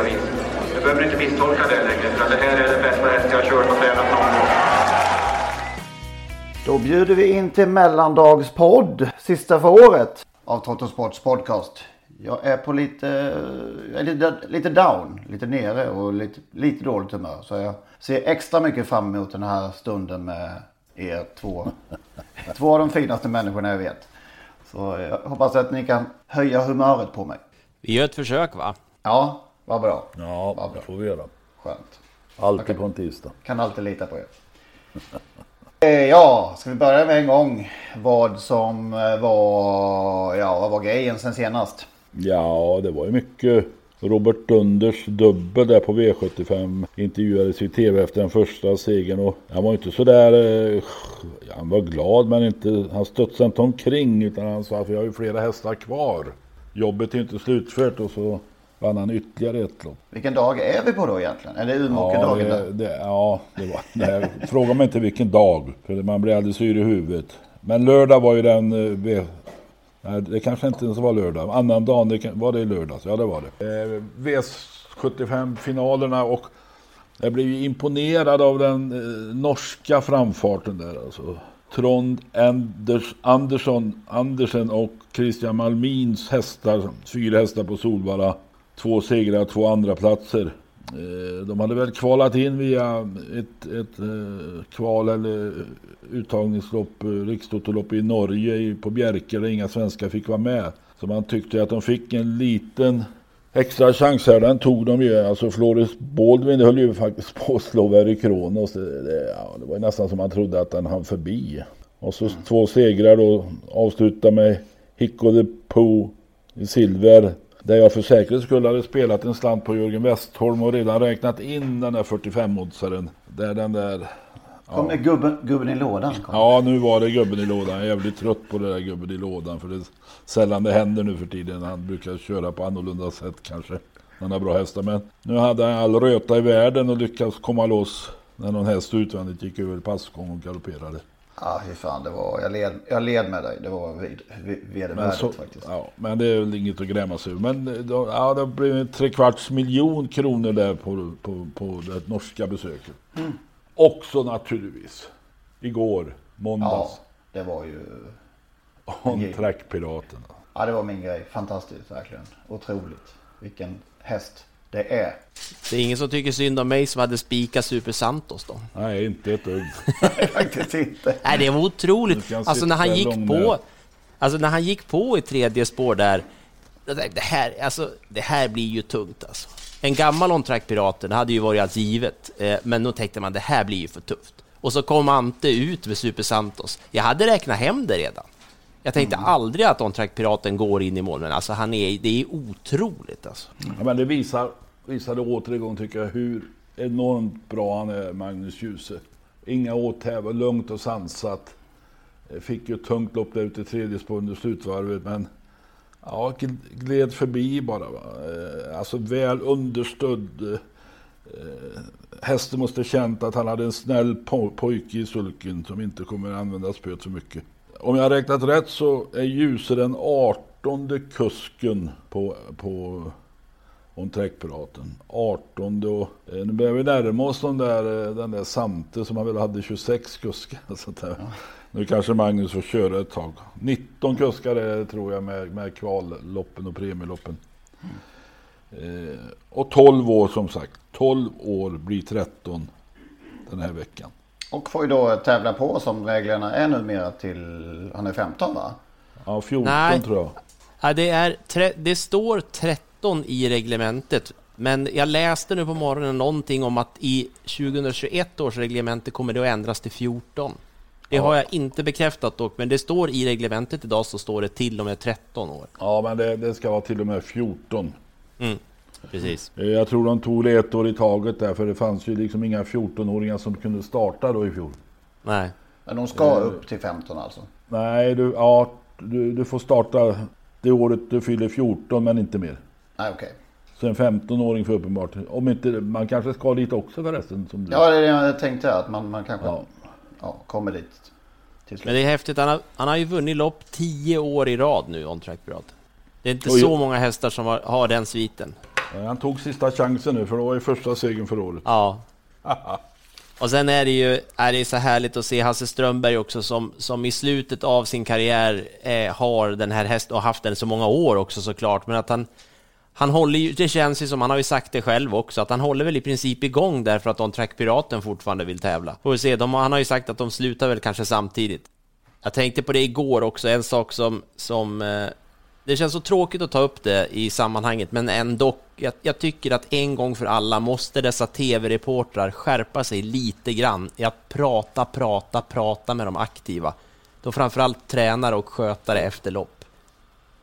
vis. Du behöver inte misstolka det längre, för det här är den bästa häst jag har kört och tränat någon gång. Då bjuder vi in till mellandagspodd, sista för året av Toto Sports podcast. Jag är på lite, är lite, lite down, lite nere och lite, lite dåligt humör. Så jag ser extra mycket fram emot den här stunden med er två. två av de finaste människorna jag vet. Så jag hoppas att ni kan höja humöret på mig. Vi gör ett försök va? Ja, vad bra. Ja, Vad bra. det får vi göra. Skönt. Alltid på en tisdag. Kan alltid lita på er. Eh, Ja, ska vi börja med en gång vad som eh, var, ja vad var grejen sen senast? Ja, det var ju mycket. Robert Dunders dubbel där på V75 intervjuades i tv efter den första segern och han var inte sådär, eh, han var glad men inte, han studsade inte omkring utan han sa att vi har ju flera hästar kvar. Jobbet är inte slutfört och så vann han ytterligare ett lopp. Vilken dag är vi på då egentligen? Är det Umeåkerdagen? det, där? det, ja, det var, det, fråga mig inte vilken dag, för man blir alldeles yr i huvudet. Men lördag var ju den, eh, nej, det kanske inte ens var lördag, annan dagen, det var det i lördags? Ja det var det. Eh, V75-finalerna och jag blev ju imponerad av den eh, norska framfarten där alltså. Trond Anders, Andersson, Andersen och Christian Malmins hästar, fyra hästar på Solvalla. Två segrar, två andra platser. Eh, De hade väl kvalat in via ett, ett eh, kval eller uttagningslopp, eh, rikstotolopp i Norge på Bjerke där inga svenskar fick vara med. Så man tyckte att de fick en liten extra chans här. Den tog de ju. Alltså Floris Baldwin höll ju faktiskt på att slå Verry Kronos. Det, det, ja, det var nästan som man trodde att den hann förbi. Och så två segrar då. Avsluta med Hicko the Pooh i silver. Där jag för säkerhets skull hade spelat en slant på Jörgen Westholm och redan räknat in den där 45-oddsaren. Där den där... Kom det gubben, gubben i lådan? Kom. Ja, nu var det gubben i lådan. Jag är jävligt trött på det där gubben i lådan. För det är sällan det händer nu för tiden. Han brukar köra på annorlunda sätt kanske. Han har bra hästar. Men nu hade han all röta i världen och lyckades komma loss. När någon häst utvändigt gick över passgång och galopperade. Ja, fy fan. Det var, jag, led, jag led med dig. Det var vid, vedervärdigt faktiskt. ja, men det är väl inget att gräma sig över. Men då, ja, det blev en trekvarts miljon kronor där på, på, på det norska besöket. Mm. Också naturligtvis. Igår, Ja, måndags. det var ju... On track piraterna. Ja, det var min grej. Fantastiskt verkligen. Otroligt. Vilken häst det är. Det är ingen som tycker synd om mig som hade spikat Super Santos då. Nej, inte ett dugg. Faktiskt inte. Nej, det var otroligt. Alltså när han gick på, alltså när han gick på i tredje spår där. Det här, alltså, det här blir ju tungt alltså. En gammal on track pirater, det hade ju varit alls givet. Eh, Men då tänkte man det här blir ju för tufft. Och så kom Ante ut med Super Santos. Jag hade räknat hem det redan. Jag tänkte Mm. aldrig att on track piraten går in i mål, men alltså han är, det är otroligt alltså. Ja, men det visar, visade återigen tycker jag hur enormt bra han är, Magnus Djuse. Inga åthävor, lugnt och sansat. Eh, fick ju ett tungt lopp där ute i tredje spår under slutvarvet, men ja, gled förbi bara. Va? Eh, alltså väl understödd. Eh, hästen måste känt att han hade en snäll pojke i sulken som inte kommer att använda spöet så mycket. Om jag har räknat rätt så är Djuse den 18 kusken på, på On Track-piraten. 18 och eh, nu börjar vi närma oss den där, eh, den där Sante som han väl hade 26 kuskar. Så där. Nu kanske Magnus får köra ett tag. 19 kuskar är det, tror jag med, med kvalloppen och premieloppen. Eh, och 12 år som sagt. 12 år blir 13 den här veckan. Och får ju då tävla på som reglerna är numera till, han är 15 va? Ja, 14 Nej. tror jag. Ja, det, är tre, det står 13 i reglementet, men jag läste nu på morgonen någonting om att i 2021 års reglemente kommer det att ändras till 14. Det har jag inte bekräftat dock, men det står i reglementet idag så står det till och med 13 år. Ja, men det, det ska vara till och med 14. Mm, precis. Eh, Jag tror de tog det ett år i taget där, för det fanns ju liksom inga 14-åringar som kunde starta då i fjol. Nej. Men de ska upp till 15 alltså? Nej, du, ja, du, du får starta det året du fyller 14, men inte mer. Nej okej. Så en 15-åring får uppenbart, om inte, man kanske ska dit också förresten. Som du. Ja det är det jag tänkte att man, man kanske Ja. ja. kommer dit till slut. Men det är häftigt, han har, han har ju vunnit lopp 10 år i rad nu, On Track Pirat. Det är inte Oj. så många hästar som har, har den sviten. Eh, Han tog sista chansen nu, för det var ju första segern för året. Ja. Och sen är det ju är det så härligt att se Hasse Strömberg också som, som i slutet av sin karriär eh, har den här hästen och haft den så många år också såklart, men att han han håller ju, det känns ju som, han har ju sagt det själv också, att han håller väl i princip igång därför att On Track Piraten fortfarande vill tävla. Får vi se, de, han har ju sagt att de slutar väl kanske samtidigt. Jag tänkte på det igår också, en sak som, som eh, det känns så tråkigt att ta upp det i sammanhanget, men ändå, jag, jag tycker att en gång för alla måste dessa tv-reportrar skärpa sig lite grann i att prata, prata, prata med de aktiva. Då framförallt tränare och skötare efter lopp.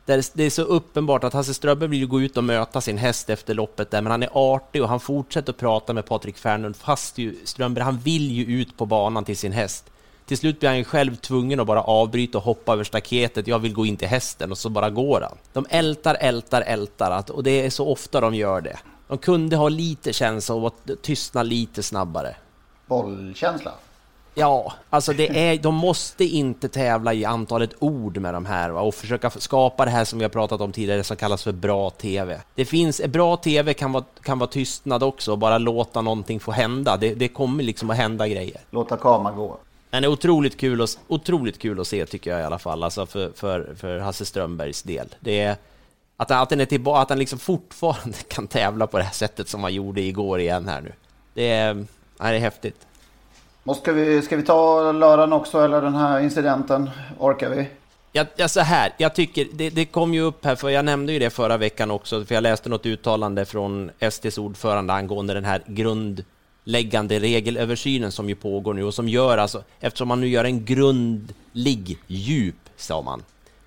Där det är så uppenbart att Hasse Strömberg vill ju gå ut och möta sin häst efter loppet där, men han är artig och han fortsätter att prata med Patrik Fernlund fast ju Strömberg, han vill ju ut på banan till sin häst. Till slut blir han ju själv tvungen att bara avbryta och hoppa över staketet. Jag vill gå in till hästen och så bara går han. De ältar, ältar, ältar att- och det är så ofta de gör det. De kunde ha lite känsla och att tystna lite snabbare. Bollkänsla? Ja, alltså det är, de måste inte tävla i antalet ord med de här va? och försöka skapa det här som vi har pratat om tidigare som kallas för bra TV. Det finns, bra TV kan vara, kan vara tystnad också och bara låta någonting få hända. Det, det kommer liksom att hända grejer. Låta kameran gå? Men det är otroligt kul, att, otroligt kul att se tycker jag i alla fall, alltså för, för, för Hasse Strömbergs del. Det är, att, att, han är tillbaka, att han liksom fortfarande kan tävla på det här sättet som han gjorde igår igen här nu. Det är, det är häftigt. Och ska, vi, ska vi ta lördagen också eller den här incidenten? Orkar vi? Jag, jag, så här, jag tycker, det, det kom ju upp här, för jag nämnde ju det förra veckan också, för jag läste något uttalande från STs ordförande angående den här grundläggande regelöversynen som ju pågår nu och som gör alltså, eftersom man nu gör en grundlig, djup, sa man,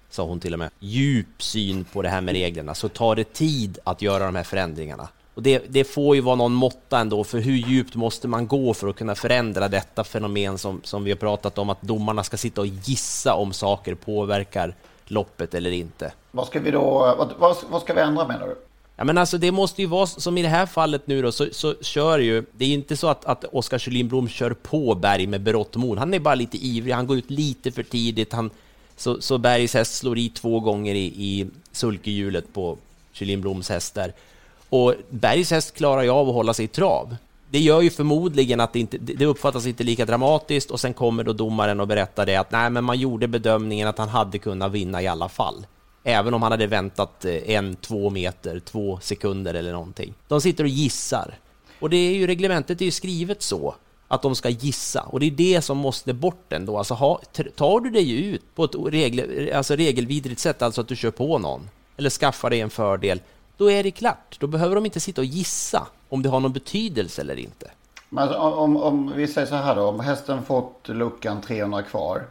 sa hon till och med, djup syn på det här med reglerna, så tar det tid att göra de här förändringarna. Och det, det får ju vara någon måtta ändå, för hur djupt måste man gå för att kunna förändra detta fenomen som, som vi har pratat om, att domarna ska sitta och gissa om saker påverkar loppet eller inte. Vad ska vi då, vad, vad, vad ska vi ändra menar du? Ja, men alltså det måste ju vara som i det här fallet nu då, så, så kör ju, det är ju inte så att, att Oskar Kjellin kör på Berg med berått mod. Han är bara lite ivrig, han går ut lite för tidigt, han, så, så Bergs häst slår i två gånger i, i sulkehjulet på Kjellin Bloms häst där. Och Bergs häst klarar ju av att hålla sig i trav. Det gör ju förmodligen att det, inte, det uppfattas inte lika dramatiskt och sen kommer då domaren och berättar det att nej, men man gjorde bedömningen att han hade kunnat vinna i alla fall. Även om han hade väntat eh, en, två meter, två sekunder eller någonting. De sitter och gissar. Och det är ju reglementet är ju skrivet så att de ska gissa och det är det som måste bort ändå. Alltså ha, tar du dig ut på ett regel, alltså regelvidrigt sätt, alltså att du kör på någon eller skaffar dig en fördel, då är det klart. Då behöver de inte sitta och gissa om det har någon betydelse eller inte. Men alltså, om, om vi säger så här då, om hästen fått luckan 300 kvar.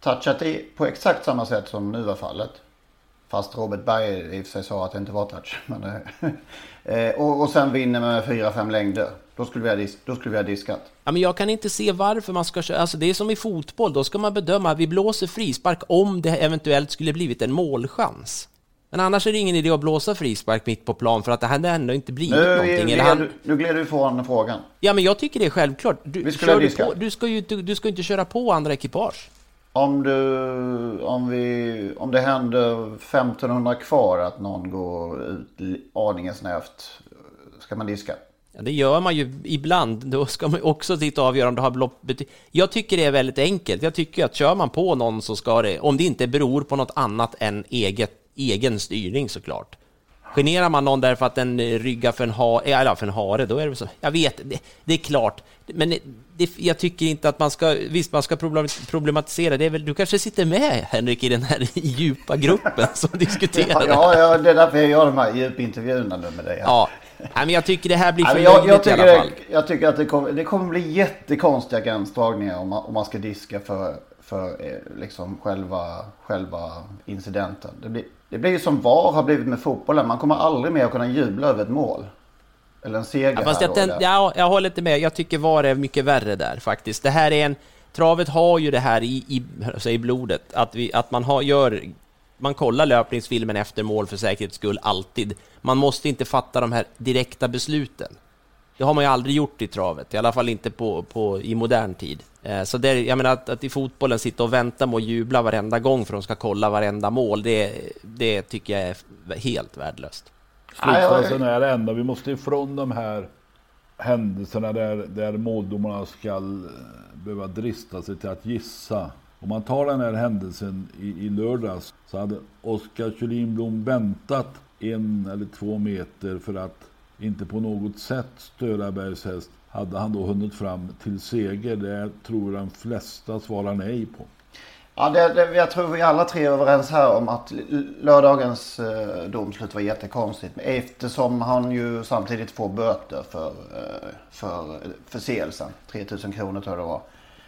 Touchat i på exakt samma sätt som nu var fallet. Fast Robert Berg i och för sig sa att det inte var touch. Men, eh, och, och sen vinner med 4-5 längder. Då skulle, vi ha dis, då skulle vi ha diskat. Ja, men jag kan inte se varför man ska köra, alltså det är som i fotboll, då ska man bedöma, vi blåser frispark om det eventuellt skulle blivit en målchans. Men annars är det ingen idé att blåsa frispark mitt på plan för att det hade ändå inte blivit Nu, någonting. gled, Eller han... nu gled du ifrån frågan. Ja, men jag tycker det är självklart. Du, Vi skulle du, på, du, ska ju, du, du ska inte köra på andra ekipage. Om, du, om, vi, om det händer 1500 kvar att någon går ut aningen snävt. Ska man diska? Ja, det gör man ju ibland. Då ska man också sitta och avgöra om det har loppbety- Jag tycker det är väldigt enkelt. Jag tycker att kör man på någon så ska det, om det inte beror på något annat än eget, egen styrning såklart. Generar man någon därför att den ryggar för en, ha, eller för en hare, då är det så. Jag vet, det, det är klart. Men det, jag tycker inte att man ska, visst man ska problem- problematisera, det är väl, du kanske sitter med Henrik i den här djupa gruppen som diskuterar. Ja, ja, det är därför jag gör de här djupintervjuerna nu med dig. Ja, Nej, men jag tycker det här blir för jag, jag, löjligt i tycker, alla fall. jag tycker att det kommer, det kommer bli jättekonstiga gränsdragningar om man, om man ska diska för, för eh, liksom själva, själva incidenten. Det blir, det blir ju som VAR har blivit med fotbollen. Man kommer aldrig mer att kunna jubla över ett mål. Eller en seger Ja, fast jag, eller- ja, jag håller inte med. Jag tycker VAR är mycket värre där faktiskt. Det här är en... Travet har ju det här i, i, alltså i blodet, att, vi, att man har, gör... Man kollar löpningsfilmen efter mål för säkerhets skull, alltid. Man måste inte fatta de här direkta besluten. Det har man ju aldrig gjort i travet, i alla fall inte på, på, i modern tid. Eh, Så det, jag menar att, att i fotbollen sitta och vänta med att jubla varenda gång för att de ska kolla varenda mål, det, det tycker jag är helt värdelöst. Slutsatsen är ändå, vi måste ifrån de här händelserna där, där måldomarna ska eh, behöva drista sig till att gissa. Om man tar den här händelsen i, i lördags så hade Oskar Kjellin väntat en eller två meter för att inte på något sätt störa Bergs häst. Hade han då hunnit fram till seger? Det tror de flesta svarar nej på. Ja, det, det, jag tror vi alla tre är överens här om att lördagens eh, domslut var jättekonstigt. Eftersom han ju samtidigt får böter för, eh, för förseelsen. 3000 kronor tror jag det var.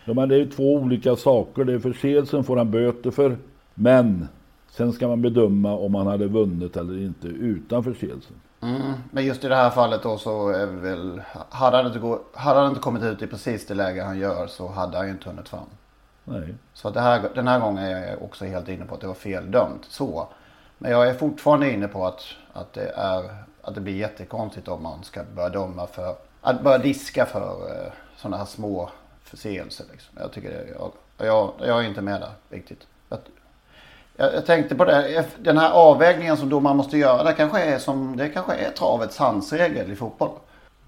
Ja, men det är ju två olika saker. Det är förseelsen får han böter för. Men sen ska man bedöma om han hade vunnit eller inte utan förseelsen. Mm. Men just i det här fallet då så är vi väl... Hade han, inte gå, hade han inte kommit ut i precis det läge han gör så hade han ju inte hunnit fram. Nej. Så det här, den här gången är jag också helt inne på att det var fel dömt. Så. Men jag är fortfarande inne på att, att, det, är, att det blir jättekonstigt om man ska börja döma för... Att börja diska för eh, sådana här små förseelser. Liksom. Jag tycker det, jag, jag, jag är inte med där riktigt. Jag, jag, tänkte på det, den här avvägningen som domaren måste göra. Det kanske är, som, det kanske är travets handsregel i fotboll.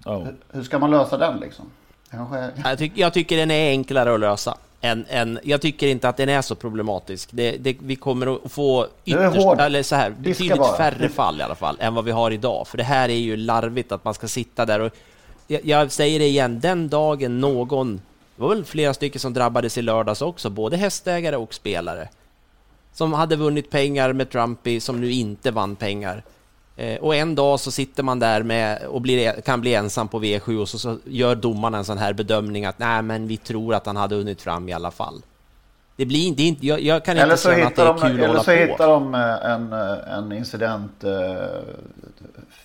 Ja. Hur, hur ska man lösa den liksom? Är... Jag, tyck, jag tycker den är enklare att lösa. Än, än, jag tycker inte att den är så problematisk. Det, det, vi kommer att få ytterst, eller så här, betydligt bara. färre fall i alla fall än vad vi har idag. För det här är ju larvigt att man ska sitta där och... Jag, jag säger det igen, den dagen någon... Det var väl flera stycken som drabbades i lördags också, både hästägare och spelare. Som hade vunnit pengar med Trumpy, som nu inte vann pengar. Eh, och en dag så sitter man där med och blir, kan bli ensam på V7 och så, så gör domarna en sån här bedömning att nej, men vi tror att han hade hunnit fram i alla fall. Det blir inte, inte jag, jag kan Eller inte känna att det är de, kul att eller så hittar de eh, en, eh, en incident eh,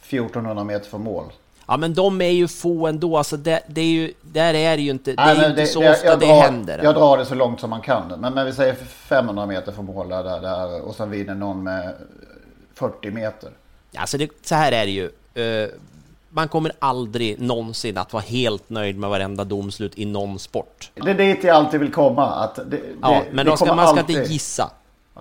1400 meter från mål. Ja, men de är ju få ändå. Alltså det, det är ju, där är det ju inte, det är Nej, ju men inte så jag- ofta jag det drar, händer. Jag drar det så långt som man kan. Men, men vi säger 500 meter från mål där, där, och sen vinner någon med 40 meter. Alltså det, så här är det ju. Eh, man kommer aldrig någonsin att vara helt nöjd med varenda domslut i någon sport. Det är dit jag alltid vill komma. Att det, Ja, det, men det då ska, man ska alltid- inte gissa.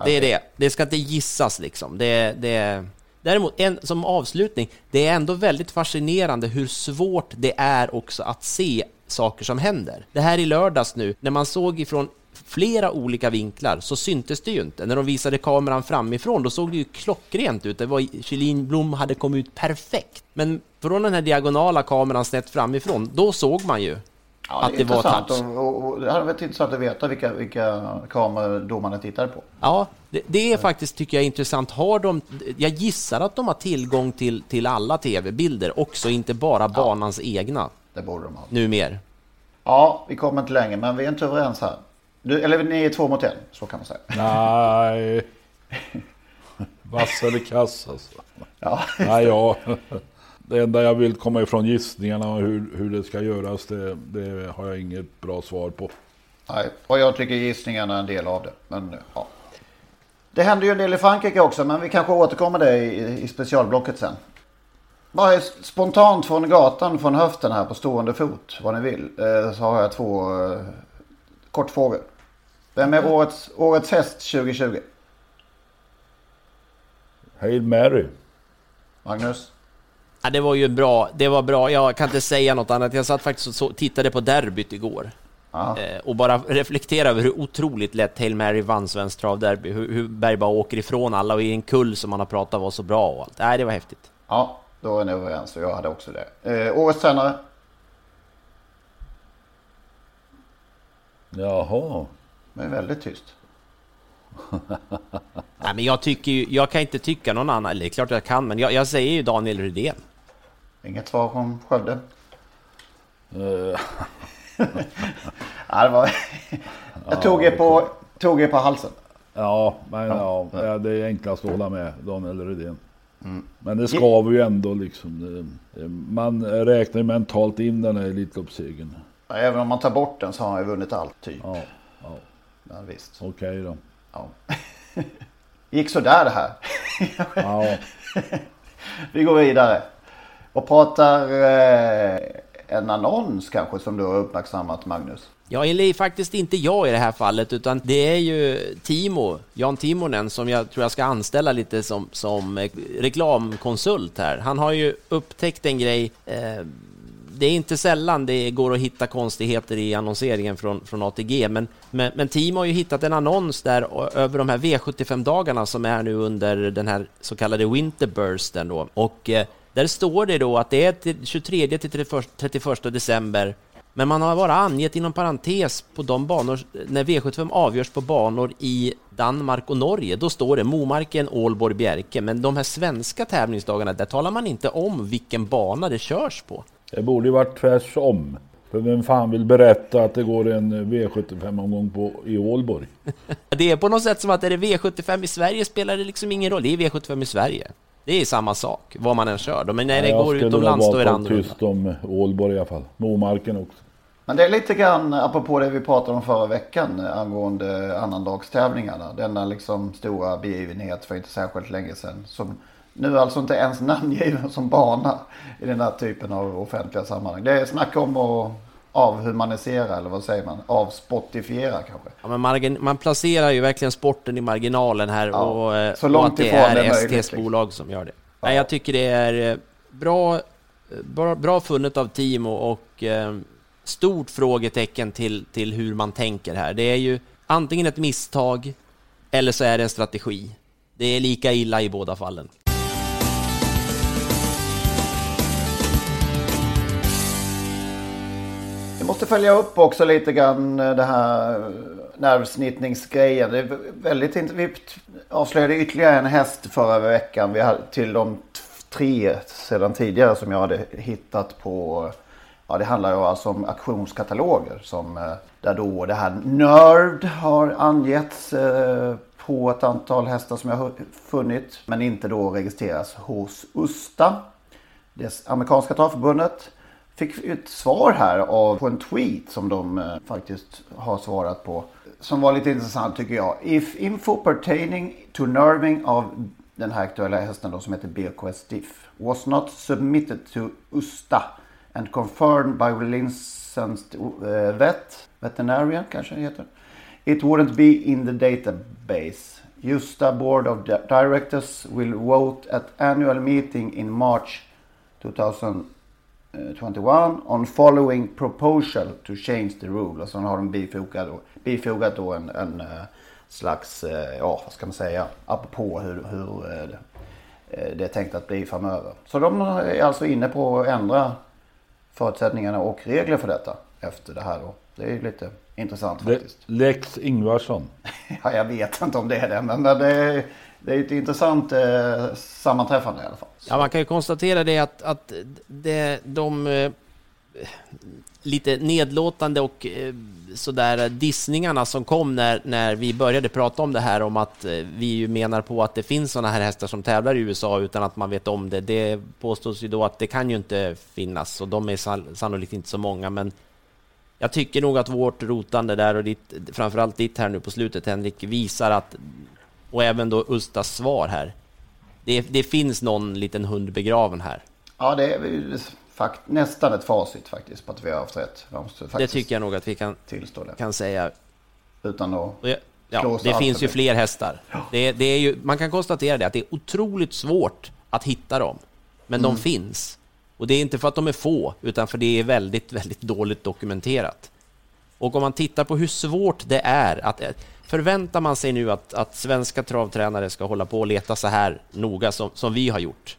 Det är det. Det ska inte gissas liksom. Det, det, däremot, en, som avslutning, det är ändå väldigt fascinerande hur svårt det är också att se saker som händer. Det här i lördags nu, när man såg ifrån flera olika vinklar så syntes det ju inte. När de visade kameran framifrån, då såg det ju klockrent ut. Det var Kjellin Blom hade kommit ut perfekt. Men från den här diagonala kameran snett framifrån, då såg man ju Ja, att det, var touch. och, och, och det hade varit intressant att veta vilka, vilka kameror domarna tittade på. Ja, det, det är faktiskt, tycker jag, intressant. Har de, jag gissar att de har tillgång till, till alla tv-bilder också, inte bara banans egna. Det borde de ha. Numer. Ja, vi kommer inte längre, men vi är inte överens här. Du, eller ni är två mot en, så kan man säga. Nej. Vass eller kass alltså. Ja. Nej, ja. Det enda jag vill komma ifrån gissningarna och hur, hur det ska göras, det, det har jag inget bra svar på. Nej, och jag tycker gissningarna är en del av det. Men, ja. Det händer ju en del i Frankrike också, men vi kanske återkommer det i, i specialblocket sen. Bara spontant från gatan, från höften här på stående fot, vad ni vill, eh, så har jag två eh, kortfrågor. Vem är årets, årets häst 2020? Hail Mary. Magnus? Ja, det var ju bra. Det var bra. Jag kan inte säga något annat. Jag satt faktiskt och så, tittade på derbyt igår. Ja. Eh, och bara reflektera över hur otroligt lätt Hail Mary vann Svenskt Travderby. Hur, hur Berg bara åker ifrån alla och i en kull som man har pratat var så bra och allt. Nej, det var häftigt. Ja, då är ni överens och jag hade också det. Eh, årets tränare? Jaha. Är väldigt tyst. Nej, men jag tycker ju, jag kan inte tycka någon annan. Eller det är klart jag kan, men jag, jag säger ju Daniel Rydén. Inget svar från Skövde? Eh, Ja, det var... jag tog er, på, tog er på halsen. ja, men ja, ja, det är enklast att hålla med Daniel Rydén. Men det skaver ju ändå liksom. Man räknar ju mentalt in den här Elitloppssegern. Ja, Även om man tar bort den så har han ju vunnit allt typ. Ja, ja. Ja, visst. okej då. Ja. Gick sådär det här. Ja, Vi går vidare. Och pratar eh, en annons kanske som du har uppmärksammat Magnus. Ja, eller faktiskt inte jag i det här fallet, utan det är ju Timo, Jan Timonen, som jag tror jag ska anställa lite som, som eh, reklamkonsult här. Han har ju upptäckt en grej. Eh, det är inte sällan det går att hitta konstigheter i annonseringen från, från ATG, men, men, men Team har ju hittat en annons där över de här V75-dagarna som är nu under den här så kallade Winterbursten då. Och eh, där står det då att det är till 23 till 31 december men man har bara angett inom parentes på de banor, när V75 avgörs på banor i Danmark och Norge, då står det Momarken, Ålborg, Bjerke. Men de här svenska tävlingsdagarna, där talar man inte om vilken bana det körs på det borde ju varit tvärsom. För vem fan vill berätta att det går en V75-omgång på i Ålborg? Det är på något sätt som att är det V75 i Sverige spelar det liksom ingen roll. Det är V75 i Sverige. Det är samma sak, vad man än kör. Men när det Jag går skulle utomlands, då är det vara annorlunda. tyst om Ålborg i alla fall. Momarken också. Men det är lite grann apropå det vi pratade om förra veckan eh, angående annandagstävlingarna. Denna liksom stora begivenhet för inte särskilt länge sedan. Som nu alltså inte ens namngiven som bana i den här typen av offentliga sammanhang. Det är snack om att avhumanisera eller vad säger man? Avspottifiera kanske. Ja, men margin, man placerar ju verkligen sporten i marginalen här Ja, och, eh, så långt och att det är är möjligt, STs liksom. bolag som gör det. Nej, jag tycker det är eh, bra, eh, bra, bra funnet av Timo och eh, stort frågetecken till, till hur man tänker här. Det är ju antingen ett misstag eller så är det en strategi. Det är lika illa i båda fallen. Måste följa upp också lite grann eh, det här eh, nervsnittningsgrejen. Det är väldigt Vi avslöjade ytterligare en häst förra veckan. Vi hade till de tre sedan tidigare som jag hade hittat på. Ja, det handlar ju alltså om auktionskataloger som eh, där då det här Nerd har angetts eh, på ett antal hästar som jag har funnit men inte då registreras hos Usta. Det amerikanska travförbundet fick ett svar här av, på en tweet som de eh, faktiskt har svarat på. Som var lite intressant tycker jag. If info pertaining to nerving av den här aktuella hästen då som heter BKS Diff was not submitted to USTA and confirmed by licensed uh, vet, veterinarian kanske det heter. It wouldn't be in the database. USTA board of directors will vote at annual meeting in March 2021 on following proposal to change the rule. Och så har de bifogat bifogat då en, en eh, slags, eh, ja vad ska man säga, apropå hur, hur eh, det är tänkt att bli framöver. Så de är alltså inne på att ändra förutsättningarna och regler för detta efter det här då. Det är ju lite intressant faktiskt. Lex Ingvarsson. Ja, jag vet inte om det är det, men det, är, det är ett intressant eh, sammanträffande i alla fall. Ja, man kan ju konstatera det att, att det, de eh, lite nedlåtande och eh, sådär dissningarna som kom när, när vi började prata om det här om att eh, vi ju menar på att det finns sådana här hästar som tävlar i USA utan att man vet om det. Det påstås ju då att det kan ju inte finnas och de är sannolikt inte så många men jag tycker nog att vårt rotande där och ditt, framförallt ditt här nu på slutet Henrik visar att och även då Ustas svar här det, det finns någon liten hund begraven här. Ja, det är fakt- nästan ett facit faktiskt på att vi har haft rätt. Det tycker jag nog att vi kan, kan säga. Utan att... Ja, Slås det finns ju fler hästar. Det, det är ju, man kan konstatera det, att det är otroligt svårt att hitta dem. Men de finns. Och det är inte för att de är få, utan för det är väldigt, väldigt dåligt dokumenterat. Och om man tittar på hur svårt det är att... Förväntar man sig nu att, att svenska travtränare ska hålla på och leta så här noga som, som vi har gjort,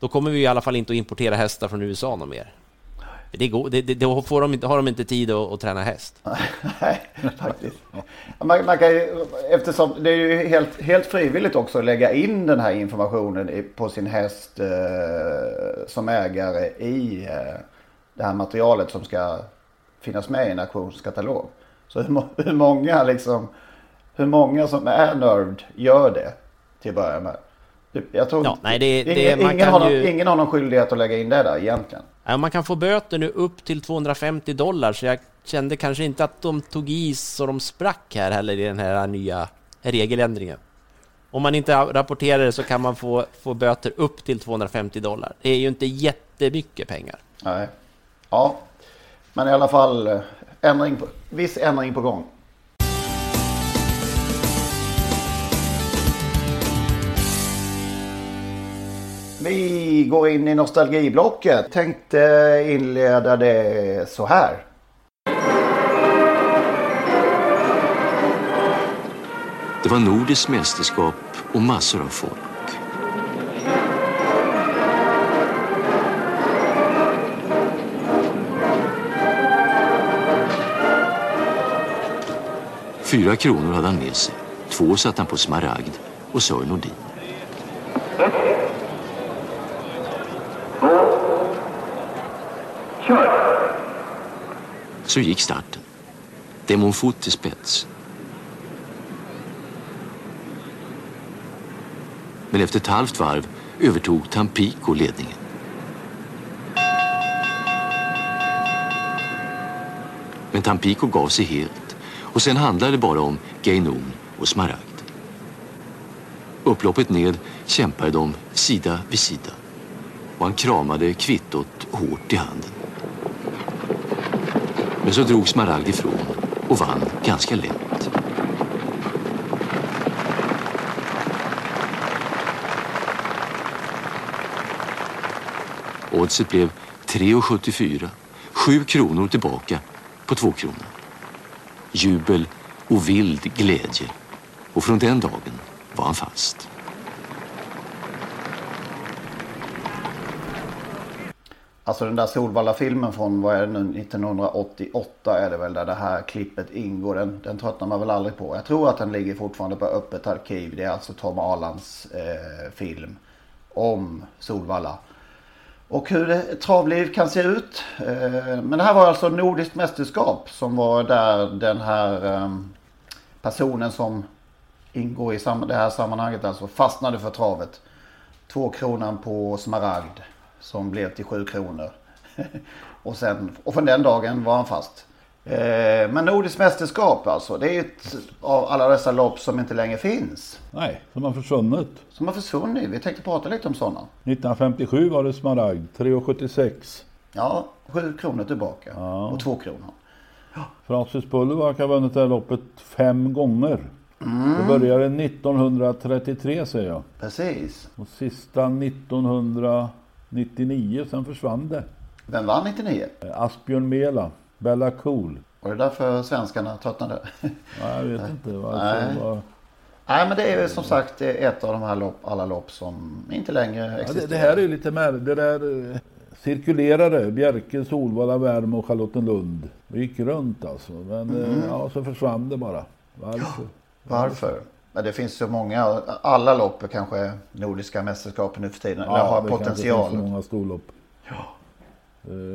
då kommer vi i alla fall inte att importera hästar från USA någon mer. Det går, det, det, då får de inte, har de inte tid att, att träna häst. Nej, faktiskt. Man, man kan ju, eftersom det är ju helt, helt frivilligt också att lägga in den här informationen i, på sin häst eh, som ägare i eh, det här materialet som ska finnas med i en auktionskatalog. Så hur, hur många liksom, hur många som är nörd gör det till att börja med. Jag tror Ja, nej, det- det- ingen, ingen, har någon, ju- ingen har någon skyldighet att lägga in det där egentligen. Ja, man kan få böter nu upp till 250 dollar, så jag kände kanske inte att de tog is så de sprack här heller i den här nya regeländringen. Om man inte rapporterar det så kan man få, få böter upp till 250 dollar. Det är ju inte jättemycket pengar. Nej. Ja, men i alla fall eh, ändring på, viss ändring på gång. Vi går in i nostalgiblocket. Tänkte inleda det så här. Det var nordiskt mästerskap och massor av folk. Fyra kronor hade han med sig. Två satt han på Smaragd och Sören Nordin. Så gick starten. Demonfot till spets. Men efter ett halvt varv övertog Tampico ledningen. Men Tampico gav sig helt och sen handlade det bara om Gainon och Smaragd. Upploppet ned kämpade de sida vid sida och han kramade kvittot hårt i handen. Men så drog Smaragd ifrån och vann ganska lätt. Oddset blev 3,74. 7 kronor tillbaka på 2 kronor. Jubel och vild glädje. Och från den dagen var han fast. Alltså den där Solvalla-filmen från vad är det nu, 1988 är det väl där det här klippet ingår. Den, den tröttnar man väl aldrig på. Jag tror att den ligger fortfarande på öppet arkiv. Det är alltså Tom Arlands eh, film om Solvalla. Och hur det, ett travliv kan se ut. Eh, men det här var alltså Nordiskt mästerskap som var där den här eh, personen som ingår i sam- det här sammanhanget alltså fastnade för travet. Två kronan på Smaragd som blev till sju kronor. och, sen, och från den dagen var han fast. Eh, men Nordiskt mästerskap alltså. Det är ett av alla dessa lopp som inte längre finns. Nej, som har försvunnit. Som har försvunnit. Vi tänkte prata lite om sådana. 1957 var det Smaragd, 3,76. Ja, sju kronor tillbaka. Ja. Och två kronor. Francis Pullevak har vunnit det här loppet fem gånger. Det började 1933 säger jag. Precis. Och sista 1999, sen försvann det. Vem vann 99? Asbjörn Mela, Bella Cool. Var det därför svenskarna tröttnade? Ja, jag vet inte. Nej. var... Nej men det är ju som sagt ett av de här lopp, alla lopp som inte längre ja, existerar. det, det här är ju lite märkligt. Det där eh, cirkulerade. Bjerke, Solvalla, Värmo och Charlottenlund. Det gick runt alltså. Men eh, Mm. ja, så försvann det bara. Varför? Varför? Men det finns så många. Alla lopp är kanske nordiska mästerskap nu för tiden. Ja, har det potential. finns så många storlopp. Ja.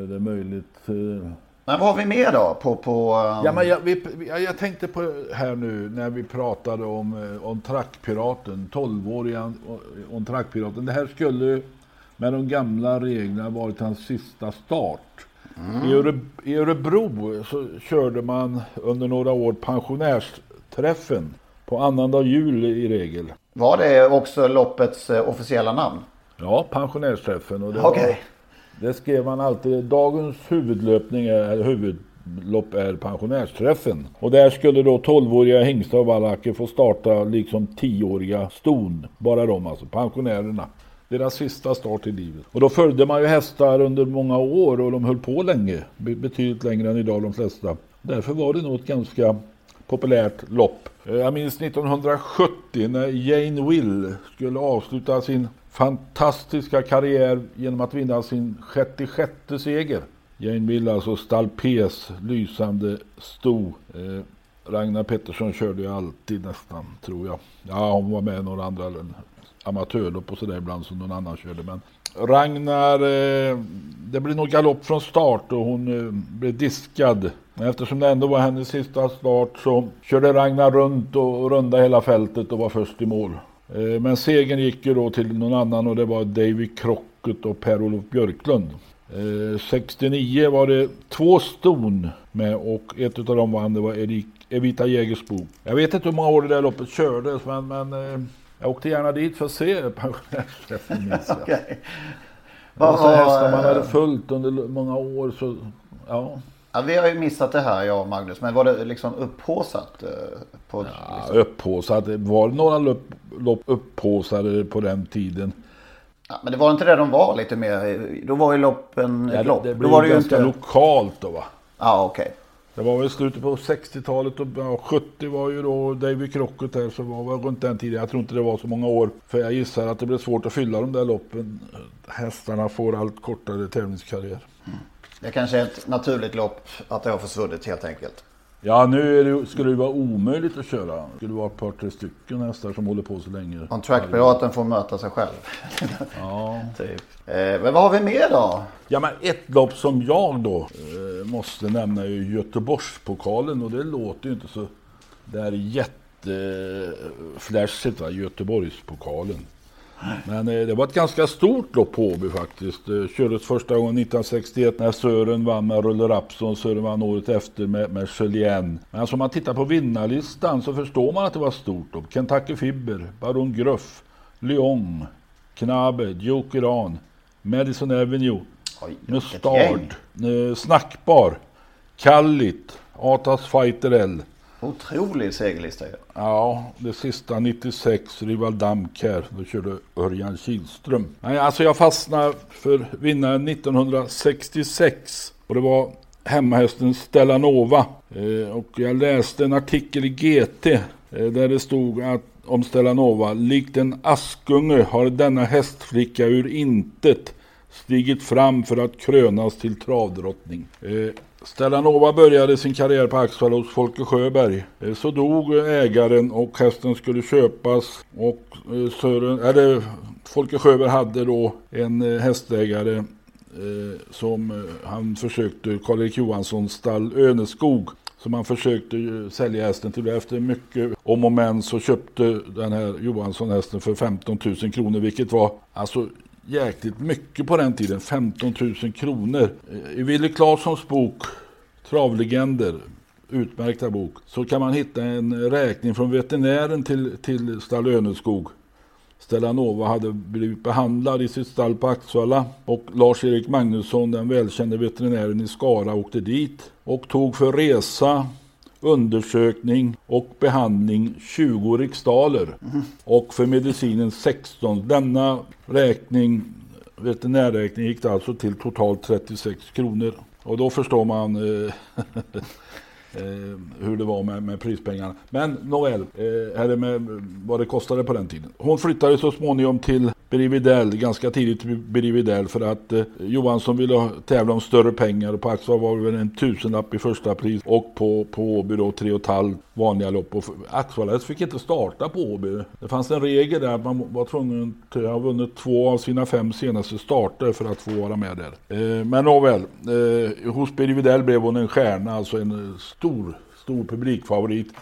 Det är möjligt. eh, Men vad har vi mer då? På, på, um, Ja, men jag, vi, jag, tänkte på här nu när vi pratade om eh, on track-piraten, 12-åriga on track-piraten. Det här skulle med de gamla reglerna varit hans sista start. I, Öre, I Örebro så körde man under några år pensionärsträffen på annandag jul i regel. Var det också loppets eh, officiella namn? Ja, pensionärsträffen. Och det, Okej. var, det skrev man alltid. Dagens huvudlöpning är, huvudlopp är pensionärsträffen. Och där skulle då 12-åriga hingstar och valacker få starta liksom 10-åriga ston. Bara de alltså, pensionärerna. deras sista start i livet. Och då följde man ju hästar under många år och de höll på länge. Betydligt längre än idag de flesta. Därför var det nog ett ganska populärt lopp. Eh, jag minns 1970 när Jane Will skulle avsluta sin fantastiska karriär genom att vinna sin 66 seger. Jane Will, alltså Stalpes lysande sto. Eh, Ragnar Pettersson körde ju alltid nästan, tror jag. Ja, hon var med i några andra amatörlopp och sådär ibland som någon annan körde. Men Ragnar, eh, det blev nog galopp från start och hon eh, blev diskad. Eftersom det ändå var hennes sista start så körde Ragnar runt och runda hela fältet och var först i mål. Eh, men segern gick ju då till någon annan och det var David Crockett och Per-Olof Björklund. 69 var det två ston med och ett av dem vann det var Erik, Evita Jägersbo. Jag vet inte hur många år det där loppet kördes men, men jag åkte gärna dit för att se pensionärsträffen okay. Vad var hästar man hade följt under många år så ja. Ja, vi har ju missat det här jag och Magnus, men var det liksom upphåsat? Eh, på, ja, liksom? Upphåsat, var det några lopp, lopp upphåsade på den tiden? Ja, men det var inte det de var lite mer, då var ju loppen ja, lopp. Det, det blev då var det ganska inte... lokalt då va? Ja okej. Okay. Det var väl slutet på 60-talet och ja, 70 var ju då David Crockett där så var väl runt den tiden. Jag tror inte det var så många år. För jag gissar att det blev svårt att fylla de där loppen. Hästarna får allt kortare tävlingskarriär. Mm. Det kanske är ett naturligt lopp att det har försvunnit helt enkelt. Ja, nu det, skulle det vara omöjligt att köra. Det skulle vara ett par, tre stycken hästar som håller på så länge. Om trackpiraten får möta sig själv. ja. typ. eh, men vad har vi mer då? Ja, men ett lopp som jag då eh, måste nämna är Göteborgspokalen. Och det låter ju inte så där jätteflashigt, va? Göteborgspokalen. Men eh, det var ett ganska stort lopp på Åby faktiskt. Det kördes första gången 1961 när Sören vann med Rulle Rapson. Sören vann året efter med, med Julien. Men alltså om man tittar på vinnarlistan så förstår man att det var stort lopp. Kentucky Fibber, Baron Gruff, Lyon, Knabe, Jokeran, Madison Avenue, Oj, Mustard, eh, Snackbar, Kallit, Atas Fighter L. Otrolig segerlista ju. Ja, det sista 96, Rival Damkär. Då körde Örjan Kihlström. Nej, alltså jag fastnade för vinnaren 1966. Och det var hemmahästen Stellanova. Eh, och jag läste en artikel i GT. Eh, där det stod att om Stellanova. Likt en askunge har denna hästflicka ur intet stigit fram för att krönas till travdrottning. Eh, Stellanova började sin karriär på Axvall hos Folke Sjöberg. Eh, så dog ägaren och hästen skulle köpas och eh, Sören, eller Folke Sjöberg hade då en eh, hästägare eh, som han försökte, Karl-Erik Johansson stall Öneskog som han försökte sälja hästen till. Efter mycket om och men så köpte den här Johansson hästen för 15 000 kronor vilket var alltså jäkligt mycket på den tiden. 15 000 kronor. I Wille Claessons bok Travlegender, utmärkta bok, så kan man hitta en räkning från veterinären till, till stall Öneskog. Stellanova hade blivit behandlad i sitt stall på Axvalla och Lars-Erik Magnusson, den välkände veterinären i Skara, åkte dit och tog för resa, undersökning och behandling 20 riksdaler mm. och för medicinen 16. Denna räkning, veterinärräkning gick alltså till totalt 36 kronor. Och då förstår man eh, Eh, hur det var med, med prispengarna. Men nåväl, eh, eller med vad det kostade på den tiden. Hon flyttade så småningom till Berividell, ganska tidigt till för att eh, Johansson ville tävla om större pengar. På Axvall var det väl en tusenlapp i första pris och på, på Åby då tre och ett halvt vanliga lopp. Och Axvall fick inte starta på Åby. Det fanns en regel där att man var tvungen att ha vunnit två av sina fem senaste starter för att få vara med där. Eh, men nåväl, eh, hos Berividell blev hon en stjärna, alltså en stor, stor publikfavorit.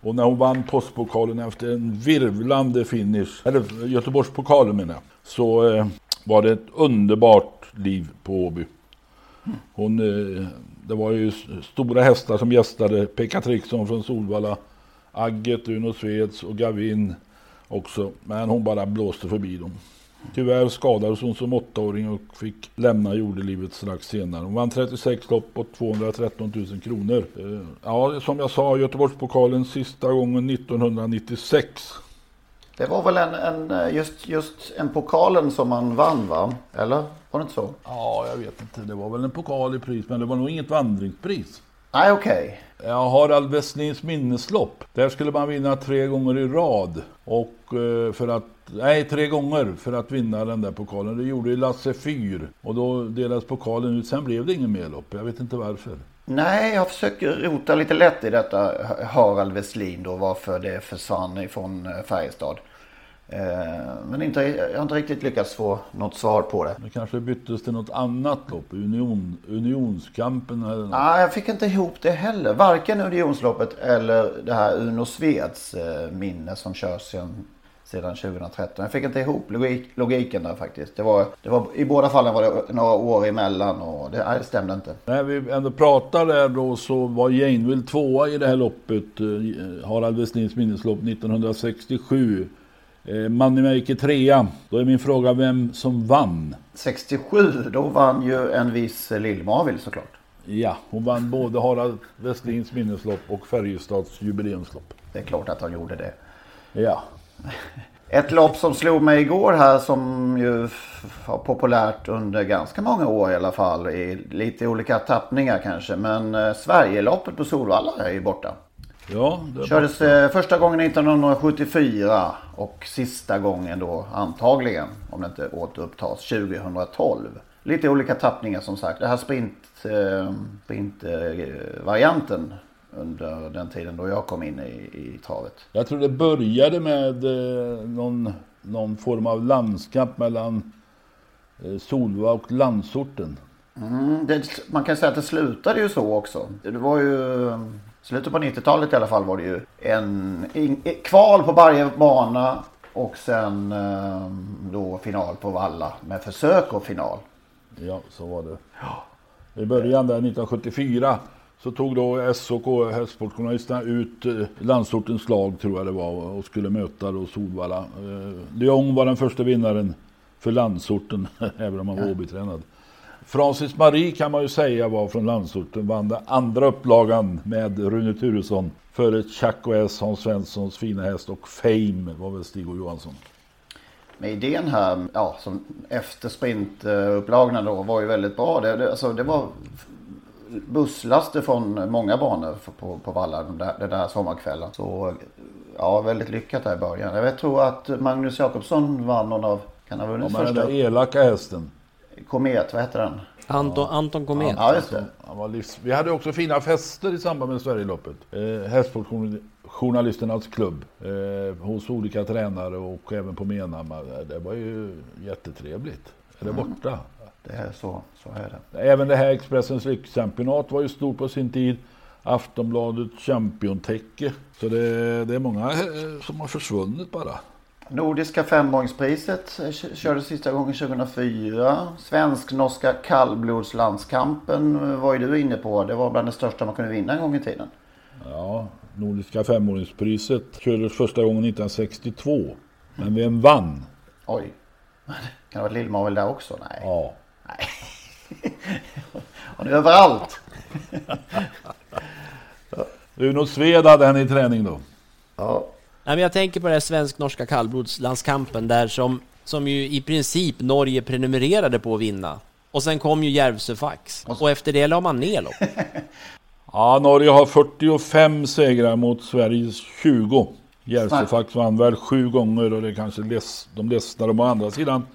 Och när hon vann postpokalen efter en virvlande finish, eller Göteborgspokalen menar jag, så eh, var det ett underbart liv på Åby. Hon, eh, det var ju stora hästar som gästade, Pekka Trixon från Solvalla, Agget, Uno Sveds och Gavin också. Men hon bara blåste förbi dem. Tyvärr skadades hon som åttaåring och fick lämna jordelivet strax senare. Hon vann 36 lopp och 213 000 kronor. Eh, ja, som jag sa, Göteborgspokalen sista gången 1996. Det var väl en, en just, just en pokalen som man vann va? Eller var det inte så? Ja, jag vet inte. Det var väl en pokal i pris, men det var nog inget vandringspris. Nej, okej. Ja, Harald Westlins minneslopp. Där skulle man vinna tre gånger i rad. Och eh, för att, nej tre gånger för att vinna den där pokalen. Det gjorde ju Lasse Fyr. Och då delades pokalen ut. Sen blev det ingen mer lopp. Jag vet inte varför. Nej, jag försöker rota lite lätt i detta Harald Westlin då. Varför det försvann ifrån eh, Färjestad. Eh, Men inte, jag har inte riktigt lyckats få något svar på det. Det kanske byttes till något annat lopp. Union, unionskampen eller något. Nej, jag fick inte ihop det heller. Varken Unionsloppet eller det här Uno Sveds eh, minne som körs sedan, sedan 2013. Jag fick inte ihop logik, logiken där faktiskt. Det var, det var, I båda fallen var det några år emellan och det, nej, det stämde inte. När vi ändå pratar där då så var Janeville tvåa i det här loppet. eh, Harald Westlins minneslopp 1967. Eh, Moneymaker trea. Då är min fråga vem som vann. 67, då vann ju en viss Lill-Marvill såklart. Ja, hon vann både Harald Westlins minneslopp och Färjestads jubileumslopp. Det är klart att han gjorde det. Ja. Ett lopp som slog mig igår här som ju var populärt under ganska många år i alla fall. I lite olika tappningar kanske. Men eh, Sverigeloppet på Solvalla är ju borta. Ja, det Kördes eh, första gången 1974 och sista gången då antagligen, om det inte återupptas, 2012. Lite olika tappningar som sagt. Det här sprint, eh, sprintvarianten under den tiden då jag kom in i, i travet. Jag tror det började med eh, någon, någon form av landskamp mellan eh, Solva och landsorten. Mm, det, man kan säga att det slutade ju så också. Det var ju slutet på 90-talet i alla fall var det ju en, en kval på varje bana och sen eh, då final på Valla med försök och final. Ja, så var det. I början där 1974 så tog då SOK, Hästsportjournalisterna, ut eh, landsortens lag tror jag det var och skulle möta då Solvalla. Eh, Lyon var den första vinnaren för landsorten, även om han var Åbytränad. Francis Marie kan man ju säga var från landsorten, vann den andra upplagan med Rune Turesson före Chuck och S, Hans Svenssons fina häst och Fame var väl Stig och Johansson. Men idén här, ja, som efter sprintupplagorna då var ju väldigt bra. Det, det, alltså, det var busslaster från många banor på, på Valla den där, den där sommarkvällen. Så ja, väldigt lyckat där i början. Jag tror att Magnus Jakobsson vann någon av, kan ha Ja, vunnit den första där elaka hästen. Komet, vad heter den? Anton, Anton Komet. Ja, just det. Han var livs... Vi hade också fina fester i samband med Sverigeloppet. Eh, Hästsportjournalisternas klubb. Eh, hos olika tränare och även på Menhammar. Det var ju jättetrevligt. Är det borta? Det är så, så är det. Även det här Expressens rikschampionat var ju stort på sin tid. Aftonbladet Championtäcke. Så det, det är många eh, som har försvunnit bara. Nordiska femåringspriset eh, kördes sista gången 2004. Svensk-norska kallblodslandskampen eh, var ju du inne på. Det var bland det största man kunde vinna en gång i tiden. Ja, Nordiska femåringspriset kördes första gången 1962. Men vem vann? Oj. Kan det ha varit Lill-Marvel där också? Nej. Ja. Han är överallt. Uno Sved hade han i träning då. Ja. Nej, men jag tänker på den här svensk-norska kallblodslandskampen där som, som ju i princip Norge prenumererade på att vinna. Och sen kom ju Järvsöfax. Och efter det la man ner loppet. Ja, Norge har 45 segrar mot Sveriges 20. Järvsöfax vann väl sju gånger och det kanske less, de ledsnar. De å andra sidan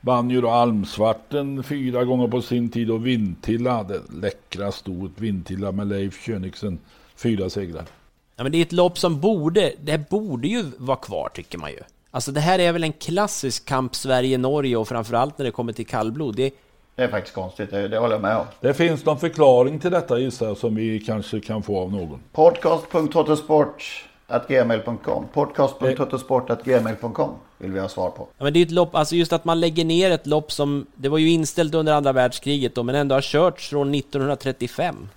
vann ju då Almsvarten fyra gånger på sin tid och Vintilla, det läckra stort Vintilla med Leif Königsen, fyra segrar. Ja, men det är ett lopp som borde, det borde ju vara kvar tycker man ju. Alltså det här är väl en klassisk kamp Sverige-Norge och framförallt när det kommer till kallblod. Det, Det är faktiskt konstigt, det, det håller jag med om. Det finns någon förklaring till detta gissar jag som vi kanske kan få av någon. Podcast.totosport.gmail.com Podcast.totosport.gmail.com vill vi ha svar på. ja, men det är ett lopp, alltså just att man lägger ner ett lopp som, det var ju inställt under andra världskriget då, men ändå har körts från 1935.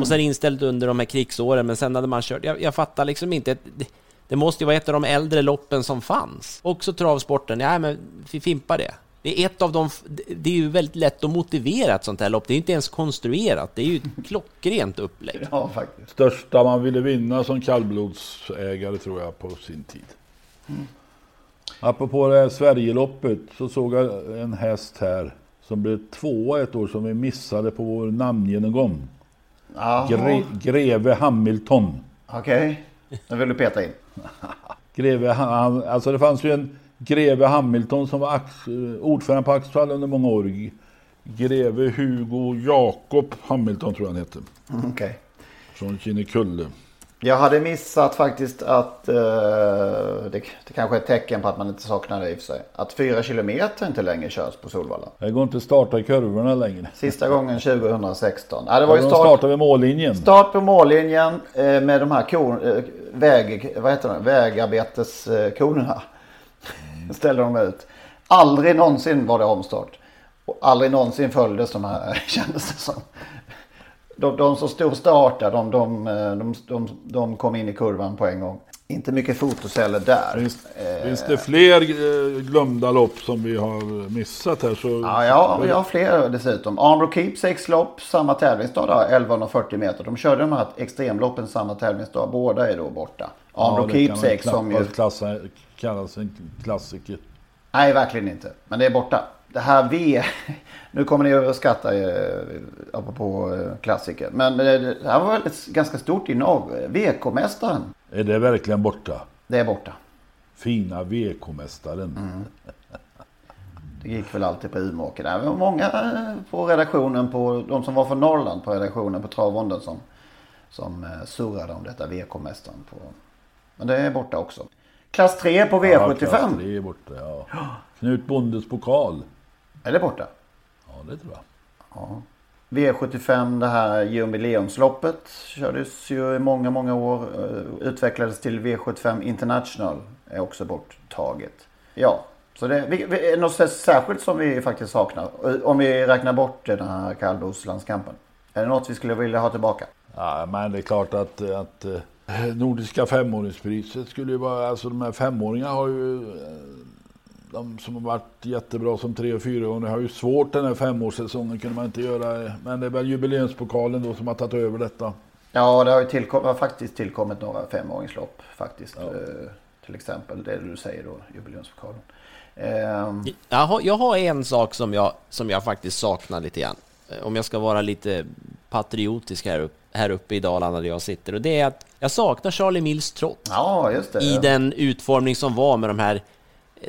Och sen inställt under de här krigsåren, men sen hade man kört, jag, jag fattar liksom inte, det, det måste ju vara ett av de äldre loppen som fanns. Också travsporten, ja men vi fimpar det. Det är ett av de, det är ju väldigt lätt att motivera ett sånt här lopp, det är inte ens konstruerat, det är ju ett klockrent upplägg. Ja, faktiskt. Största man ville vinna som kallblodsägare tror jag på sin tid. Apropå det här Sverigeloppet så såg jag en häst här som blev tvåa ett år som vi missade på vår namngenomgång. Gre Greve Hamilton. Okej, nu vill du peta in. Greve, han, alltså det fanns ju en Greve Hamilton som var ordförande på Axevall under många år. Greve Hugo Jakob Hamilton tror jag han hette. Mm, Okej. Från Kinnekulle. Jag hade missat faktiskt att, eh, det, det kanske är ett tecken på att man inte saknar det i och för sig, att fyra kilometer inte längre körs på Solvalla. Det går inte att starta i kurvorna längre. Sista gången 2016. Ja, det var ju de start, startar vid mållinjen. start på mållinjen eh, med de här kon, eh, väg, vad heter det, vägarbeteskorna. Ställde de ut. Aldrig någonsin var det omstart. Och aldrig någonsin följdes de här, kändes det som. De, de som stod start där, de, de, de, de, de kom in i kurvan på en gång. Inte mycket fotoceller där. Finns, finns det fler eh, glömda lopp som vi har missat här så... Ja, ja, vi har fler dessutom. Armbro Keepsakes lopp, samma tävlingsdag där, 1140 meter. De körde de här extremloppen samma tävlingsdag. Båda är då borta. Armbro kan man Keepsakes som ju... klassa, kallas en klassiker. Nej, verkligen inte. Men det är borta. Det här V... Nu kommer ni överskatta eh, apropå eh, klassiker. Men eh, det här var väl ett ganska stort innehav. VK-mästaren. Är det verkligen borta? Det är borta. Fina VK-mästaren. Mm. Det gick väl alltid på Umeåker. Det var många eh, på redaktionen, på, de som var från Norrland på redaktionen på Travronden som, som eh, surrade om detta VK-mästaren. På. Men det är borta också. Klass 3 på Ja, V75. klass tre är borta, ja. Knut Bondes pokal. är det borta? Ja, det tror jag. Ja. V75, det här jubileumsloppet kördes ju i många, många år. eh, Utvecklades till V75 International. Är också borttaget. Ja, så det är något särskilt som vi faktiskt saknar. Eh, Om vi räknar bort den här kallblodslandskampen. Är det något vi skulle vilja ha tillbaka? Ja, men det är klart att, att eh, Nordiska femåringspriset skulle ju vara, alltså de här femåringarna har ju, de som har varit jättebra som tre och fyraåringar har ju svårt den här femårssäsongen kunde man inte göra, men det är väl jubileumspokalen då som har tagit över detta. Ja, det har ju tillkom, har faktiskt tillkommit några femåringslopp faktiskt. Eh, till exempel det du säger då, jubileumspokalen. Ehm, Jag har, jag har en sak som jag, som jag faktiskt saknar lite grann. Eh, Om jag ska vara lite patriotisk här, upp, här uppe i Dalarna där jag sitter. Och det är att jag saknar Charlie Mills trott. ja. I den utformning som var med de här...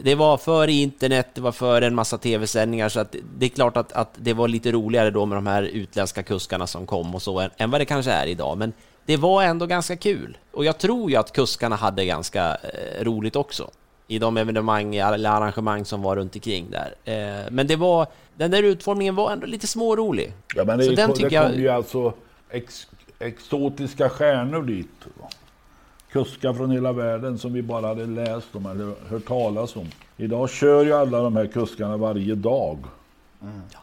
Det var före internet, det var före en massa tv-sändningar, så att det är klart att, att det var lite roligare då med de här utländska kuskarna som kom och så, än, än vad det kanske är idag. Men det var ändå ganska kul. Och jag tror ju att kuskarna hade ganska eh, roligt också i de evenemang eller arrangemang som var runt omkring där. Eh, men det var, den där utformningen var ändå lite smårolig. Ja, men det, Så är- den det tycker jag- kom ju alltså ex, exotiska stjärnor dit. Kuskar från hela världen som vi bara hade läst om eller hört talas om. Idag kör ju alla de här kuskarna varje dag.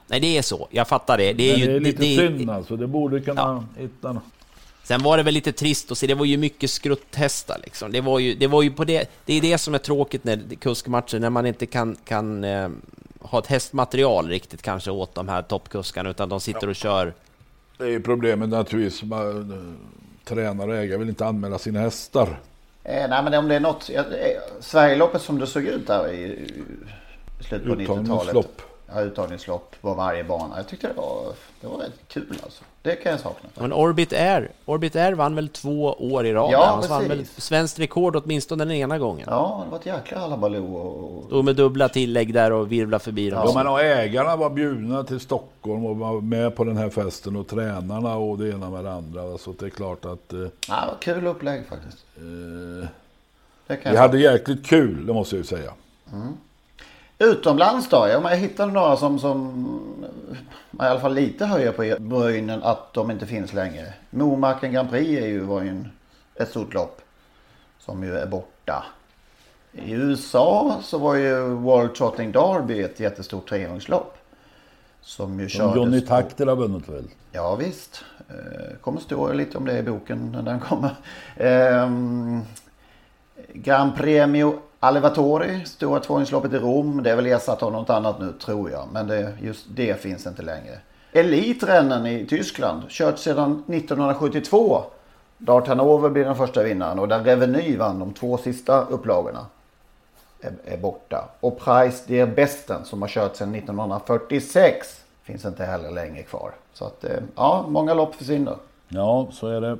Nej, det är så. Jag fattar det. Det är, ju, det är lite det- synd alltså. Det borde kunna hitta något. Sen var det väl lite trist att se, det var ju mycket skrutthästar liksom. Det var ju, det var ju på det, det är det som är tråkigt när kuskmatcher, när man inte kan, kan eh, ha ett hästmaterial riktigt kanske åt de här toppkuskarna, utan de sitter och kör. Det är problemet naturligtvis. Tränare och ägare vill inte anmäla sina hästar. Eh, nej men om det är något. Eh, Sverigeloppet som det såg ut där i, i slutet på 90-talet. Uttagningslopp. På varje bana. Jag tyckte det var, det var rätt kul alltså. Det kan jag sakna. Men Orbit Air, Orbit Air vann väl två år i rad? Ja. Han vann väl precis. svenskt rekord åtminstone den ena gången. Ja, det var ett jäkla halabaloo. Och... Stod med dubbla tillägg där och virvla förbi dem. Ja, men och ägarna var bjudna till Stockholm och var med på den här festen och tränarna och det ena med det andra. Så det är klart att eh, Ja, det var kul upplägg faktiskt. eh, Det kan vi jag hade jäkligt kul, det måste jag ju säga. Utomlands då? Jag hittade några som, som i alla fall lite höjer på brynen att de inte finns längre. Momarken Grand Prix är ju, var ju en, ett stort lopp som ju är borta. I USA så var ju World Trotting Derby ett jättestort trehjulslopp. Som ju kördes Johnny Takter har vunnit väl? Ja visst. Eh, kommer stå lite om det i boken när den kommer. Ehm, Gran Premio Allevatori, stora tvåhjulsloppet i Rom. Det är väl ersatt av något annat nu tror jag. Men det, just det finns inte längre. Elitrennen i Tyskland, kört sedan 1972. Dart Hanover blir den första vinnaren och där Reveny vann de två sista upplagorna. är, är borta. Och Price der Besten som har kört sedan 1946 finns inte heller längre kvar. Så att eh, ja, många lopp försvinner. Ja, så är det.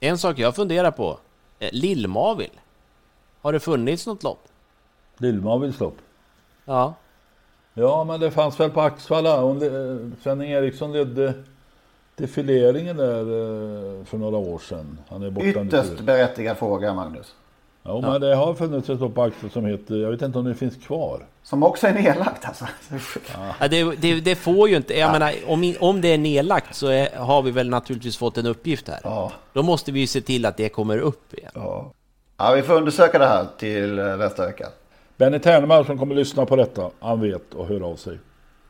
En sak jag funderar på. Eh, Lill-Mavil. Har det funnits något lopp? Lill-Mavils lopp. Ja. Ja, men det fanns väl på Axvalla. Eh, Sven Eriksson ledde defileringen där eh, för några år sedan. Han är borta nu, Ytterst tyvärr. berättigad fråga Magnus. Ja, men det har funnits ett lopp på Axvalla som heter, jag vet inte om det finns kvar. Som också är nedlagt alltså. Ja, det, det, det får ju inte... Jag menar, om, om det är nedlagt så är, har vi väl naturligtvis fått en uppgift här. Ja. Då måste vi ju se till att det kommer upp igen. Ja. Ja, vi får undersöka det här till eh, nästa vecka. Benny Ternemar som kommer lyssna på detta, han vet och hör av sig.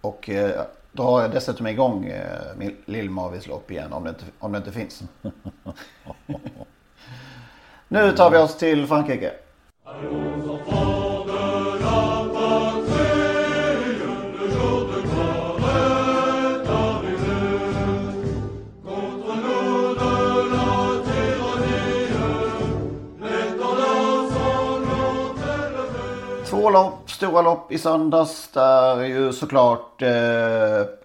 Och eh, drar jag dessutom igång eh, min Lill-Mavis lopp igen om det, inte, om det inte finns. nu tar vi oss till Frankrike. Stora lopp i söndags där ju såklart eh,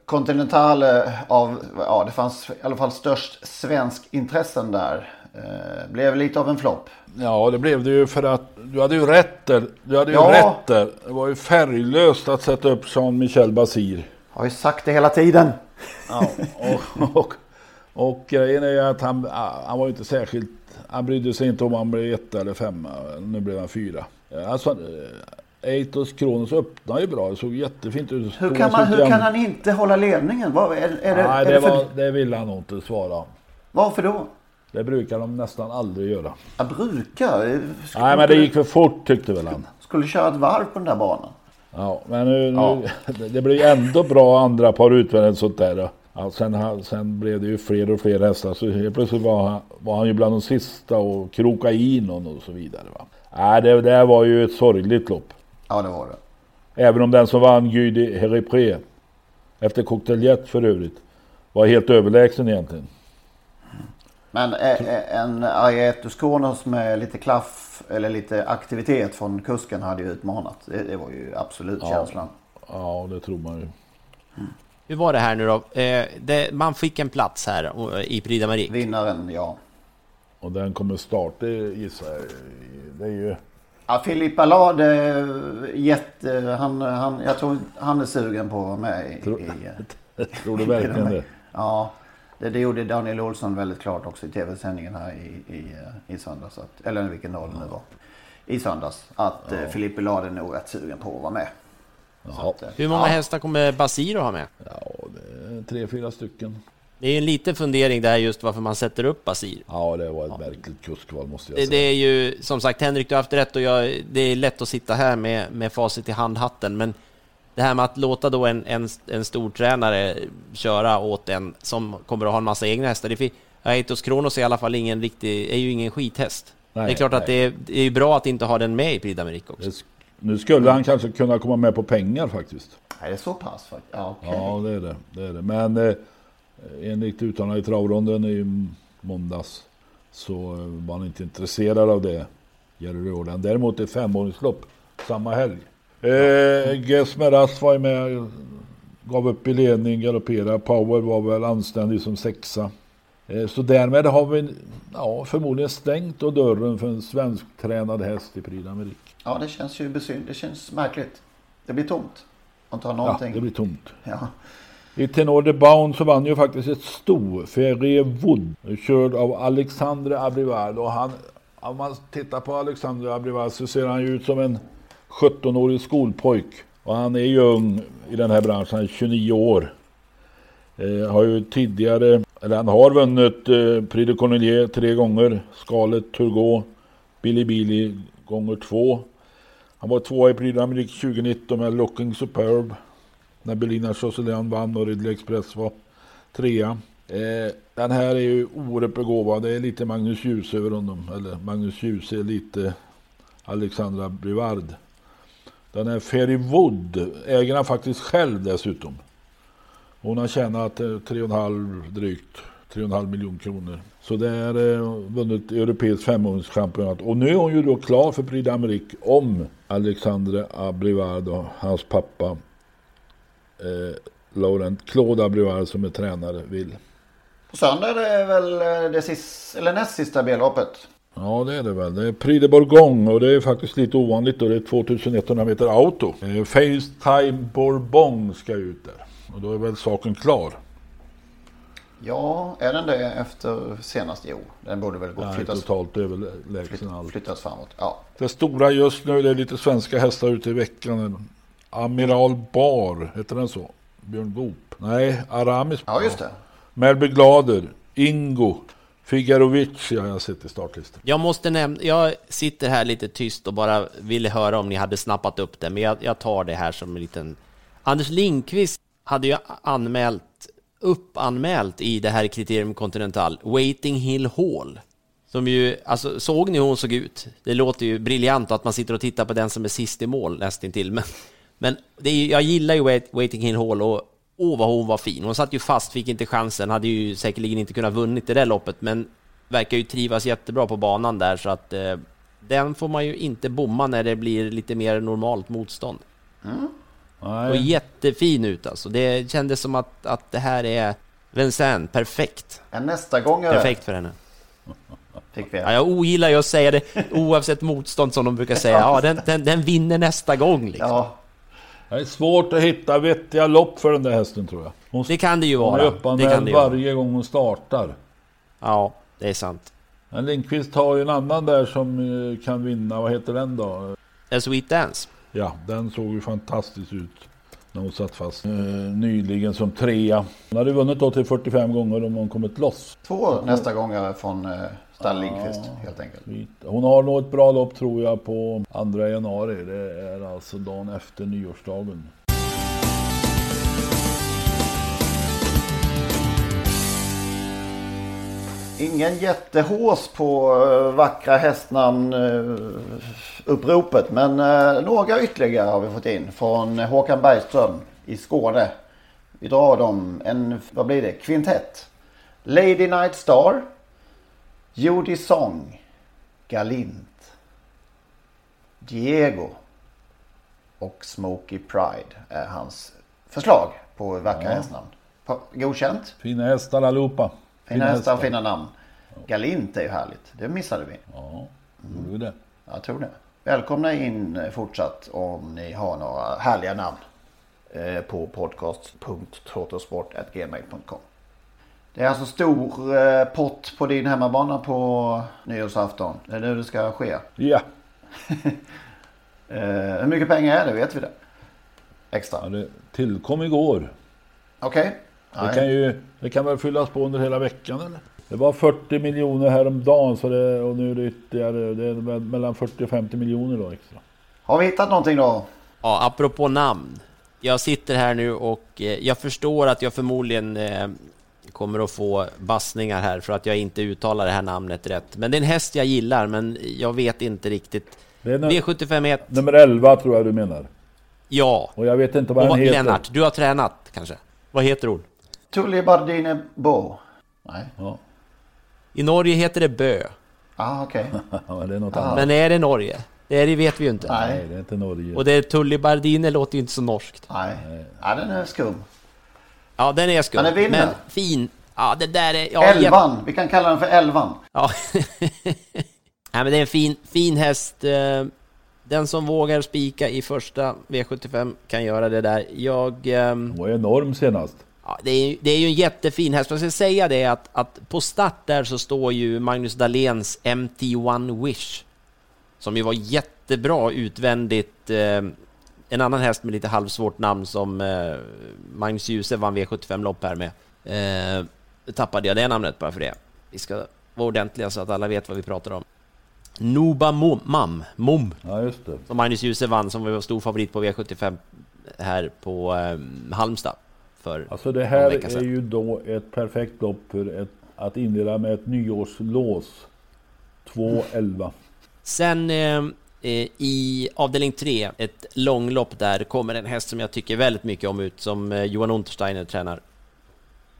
Continentale av, ja det fanns i alla fall störst svensk intressen där. Eh, blev lite av en flopp. Ja, det blev det ju för att du hade ju rätt där. Du hade ju Ja. rätt där. Det var ju färglöst att sätta upp Jean-Michel Basir. Har ju sagt det hela tiden. Ja, och, och, och grejen är ju att han, han var ju inte särskilt... Han brydde sig inte om han blev ett eller femma. Nu blev han fyra. Alltså, eh, Eitos Kronos öppnade ju bra. Det såg jättefint ut. Hur kan, man, hur kan han inte hålla ledningen? Vad, är, är det, Nej, det, det för, var, det ville han nog inte svara. varför då? Det brukar de nästan aldrig göra. Jag brukar. eh, Skulle, Nej, men det gick för fort tyckte väl han. skulle köra ett varv på den där banan. Ja, men nu, nu, det blev ju ändå bra andra par utvändigt sånt där. Ja, sen, sen blev det ju fler och fler hästar så helt plötsligt var han, var han ju bland de sista och kroka i någon och så vidare. Va? Nej, det där var ju ett sorgligt lopp. Ja, det var det. Även om den som vann Guy de Herrepré, efter Cocktailjet för övrigt, var helt överlägsen egentligen. Men en Arietus Kronos med lite klaff eller lite aktivitet från kusken hade ju utmanat. Det, det var ju absolut Ja. känslan. Ja, det tror man ju. Hur var det här nu då? Eh, det, man fick en plats här i Prix. Vinnaren, ja. Och den kommer starta gissar jag. Det är ju... Ja, Filip Allard, eh, jätte, han, han, jag tror han är sugen på att vara med i... Tror- i eh, Tror du verkligen det? Ja, det, det gjorde Daniel Olsson väldigt klart också i tv-sändningen här i, i, eh, i söndags. Att, eller vilken dag det nu var. I söndags. Att ja. Filip Allard är nog rätt sugen på att vara med. Ja, att, eh, Hur många hästar kommer Basir att ha med? ja det är tre, fyra stycken. Det är ju en liten fundering där just varför man sätter upp Basir. Ja, det var ett märkligt kuskval måste jag Det, säga. det är ju som sagt Henrik, du har haft rätt och jag, det är lätt att sitta här med, med facit i handhatten men det här med att låta då en, en, en stor tränare köra åt en som kommer att ha en massa egna hästar. Det Aitos Kronos är i alla fall ingen riktig, är ju ingen skithäst. Nej, det är klart att det nej. är, det är bra att inte ha den med i Prix d'Amérique också. Det sk- Nu skulle han kanske kunna komma med på pengar faktiskt. Är det så pass? faktiskt? Ja, okej. Ja, det är det. det, är det. Men eh, enligt uttalande i travronden i måndags så eh, var han inte intresserad av det, Jerry Riordan. Däremot ett femåringslopp samma helg. Eh, Gesmeras var med, gav upp i ledning, galopperade. Power var väl anständig som sexa. Eh, så därmed har vi ja, förmodligen stängt då dörren för en svensktränad häst i Prix d'Amérique. Ja, det känns ju besyn- Det känns märkligt. Det blir tomt. Man tar Ja, någonting. det blir tomt. Ja. I Tenor de Bound så vann ju faktiskt ett sto, Ferré Wood, körd av Alexandre Abrivard. Och han, om man tittar på Alexandre Abrivard så ser han ju ut som en 17-årig skolpojk. Och han är ju ung i den här branschen, han är 29 år. Eh, har ju tidigare, eller han har vunnit eh, Prix de Cornelier tre gånger. Scarlett, Turgot, Billy Billy gånger två. Han var tvåa i Prix d'Amérique 2019 med Looking Superb. När Belina Josselin vann och Ridley Express var trea. Eh, den här är ju oerhört begåvad. Det är lite Magnus Djuse över honom. Eller Magnus Djuse är lite Alexandra Brivard. Den här Ferry Wood äger han faktiskt själv dessutom. Hon har tjänat eh, 3,5 drygt 3,5 miljoner kronor. Så det är eh, vunnit europeiskt femåringschampionat. Och nu är hon ju då klar för Prix d'Amérique om Alexandre Abrivard och hans pappa eh, Laurent Claude Abrivard som är tränare vill. På söndag är det väl eh, det sista, eller näst sista B-loppet. Ja det är det väl. Det är Prix de Bourgogne och det är faktiskt lite ovanligt då. Det är 2100 meter auto. Eh, Facetime Bourbon ska ut där. Och då är väl saken klar. Ja, är den det efter senast? Jo, den borde väl gå Nej, flyttas, totalt överlägsen flytt, allt. flyttas framåt. Ja. Det stora just nu det är lite svenska hästar ute i veckan. Amiral Bar, heter den så? Björn Goop? Nej, Aramis. ja, just det. Melby Glader, Ingo, Figarovici har jag sett i startlistan. Jag måste nämna, jag sitter här lite tyst och bara ville höra om ni hade snappat upp det, men jag, jag tar det här som en liten... Anders Lindqvist hade ju anmält, uppanmält i det här Kriterium Continental, Waiting Hill Hall. Som ju, alltså såg ni hur hon såg ut? Det låter ju briljant att man sitter och tittar på den som är sist i mål nästintill, men, men det är, ju- jag gillar ju Wait- Waiting Hill Hall och åh vad hon var fin. Hon satt ju fast, fick inte chansen, hade ju säkerligen inte kunnat vunnit det där loppet, men verkar ju trivas jättebra på banan där, så att eh, den får man ju inte bomma när det blir lite mer normalt motstånd. Och Nej, jättefin ut alltså. Det kändes som att, att det här är Vincent, perfekt. En nästa gång Perfekt för henne. Fick vi. Ja, jag ogillar ju att säga det oavsett motstånd som de brukar säga. Ja, den, den, den vinner nästa gång liksom. Ja, det är svårt att hitta vettiga lopp för den där hästen tror jag. Hon, Det kan det ju hon är vara. Det ju vara. varje gång hon startar. Ja, det är sant. Men Lindqvist har ju en annan där som eh, kan vinna. Vad heter den då? A Sweet Dance. Ja, den såg ju fantastiskt ut. När hon satt fast eh, nyligen som trea. Hon hade vunnit då till 45 gånger om hon kommit loss. två nästa gånger från eh, Stan Lindqvist helt enkelt. Hon har nog ett bra lopp tror jag på 2 januari. Det är alltså dagen efter nyårsdagen. Ingen jättehås på eh, vackra hästnamn eh, uppropet men eh, några ytterligare har vi fått in från Håkan Bergström i Skåne. Vi drar dem en, vad blir det, kvintett. Lady Night Star, Judy Song, Galint, Diego och Smokey Pride är hans förslag på vackra hästnamn. Pa- Godkänt? Fina hästar allihopa. Fina hästar fina namn. Galint är ju härligt. Det missade vi. Ja, gjorde vi det. Jag tror det. Välkomna in eh, fortsatt om ni har några härliga namn eh, på podcast.trottosport.gmail.com Det är alltså stor eh, pott på din hemmabana på nyårsafton. Det är nu det ska ske. Ja, Hur mycket pengar är det? Vet vi det? Extra. ja det tillkom igår. Okej. Det Nej. kan ju det kan väl fyllas på under hela veckan eller? Det var 40 miljoner häromdagen så det, och nu är det ytterligare det är mellan 40 och 50 miljoner då extra. Har vi hittat någonting då? Ja, apropå namn. Jag sitter här nu och eh, jag förstår att jag förmodligen eh, kommer att få bassningar här för att jag inte uttalar det här namnet rätt. Men det är en häst jag gillar, men jag vet inte riktigt. Det är num- V751, nummer 11 tror jag du menar. ja. Och jag vet inte vad Och den heter. Lennart, du har tränat kanske? Vad heter hon? Tully Bardine Bo? Nej. Ja, I Norge heter det Bö. Ah, okej. ja, det är något annat. Men är det Norge? Det är det vet vi ju inte. Nej. Nej, det är inte Norge. Och det är Tully Bardine låter ju inte så norskt. Nej. Ja, den är skum. Ja, den är skum. Men den vinner. Men fin. Ja, det där är... Ja, Elvan. Vi kan kalla den för Elvan. Ja. Nej, men det är en fin, fin häst. Eh, Den som vågar spika i första V75 kan göra det där. Jag... ehm, Hon var enorm senast. Ja, det, är, det är ju en jättefin häst. Jag ska säga det att, att på start där så står ju Magnus Dahléns MT1 Wish. Som ju var jättebra utvändigt. Eh, en annan häst med lite halvsvårt namn som eh, Magnus Djuse vann V75-lopp här med. Eh, tappade jag det namnet bara för det. Vi ska vara ordentliga så att alla vet vad vi pratar om. Noba Mom, Mam, Mom, Ja, just det. som Magnus Djuse vann, som var stor favorit på V75 här på eh, Halmstad. För Alltså det här vecka är ju då ett perfekt lopp för ett, att inleda med ett nyårslås. 2.11. Sen eh, eh, i avdelning 3, ett långlopp där, kommer en häst som jag tycker väldigt mycket om ut, som eh, Johan Untersteiner tränar.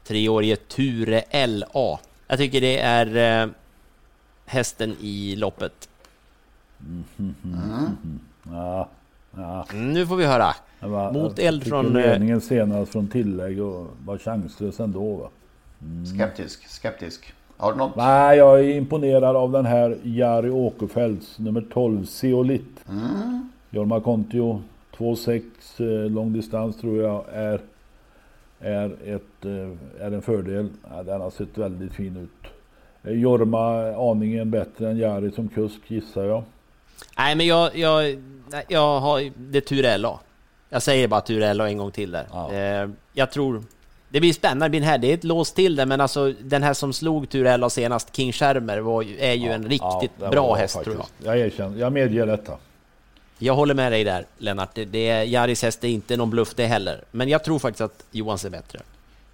Treårige Ture LA. Jag tycker det är eh, hästen i loppet. Ja, ja. Mm, nu får vi höra. Var, Mot eld från... ju ledningen senast från tillägg och var chanslös ändå va. Mm. Skeptisk, skeptisk. Har du något? Nej, jag är imponerad av den här Jari Åkerfeldts nummer 12, Zeolit. Mm. Jorma Kontio, 2,6 eh, långdistans tror jag är, är, ett, eh, är en fördel. Ja, den har sett väldigt fin ut. Eh, Jorma aningen bättre än Jari som kusk gissar jag. Nej, men jag, jag, jag har... Det tur LA. Jag säger bara tur LA en gång till där. Ja. Eh, jag tror... Det blir spännande, det blir en här. Det är ett lås till det, men alltså den här som slog tur LA senast, King Schermer, var, är ju en riktigt bra var häst faktiskt. tror jag. Jag erkänner, jag medger detta. Jag håller med dig där, Lennart. Det, det Jaris häst är inte någon bluff det heller. Men jag tror faktiskt att Johans är bättre.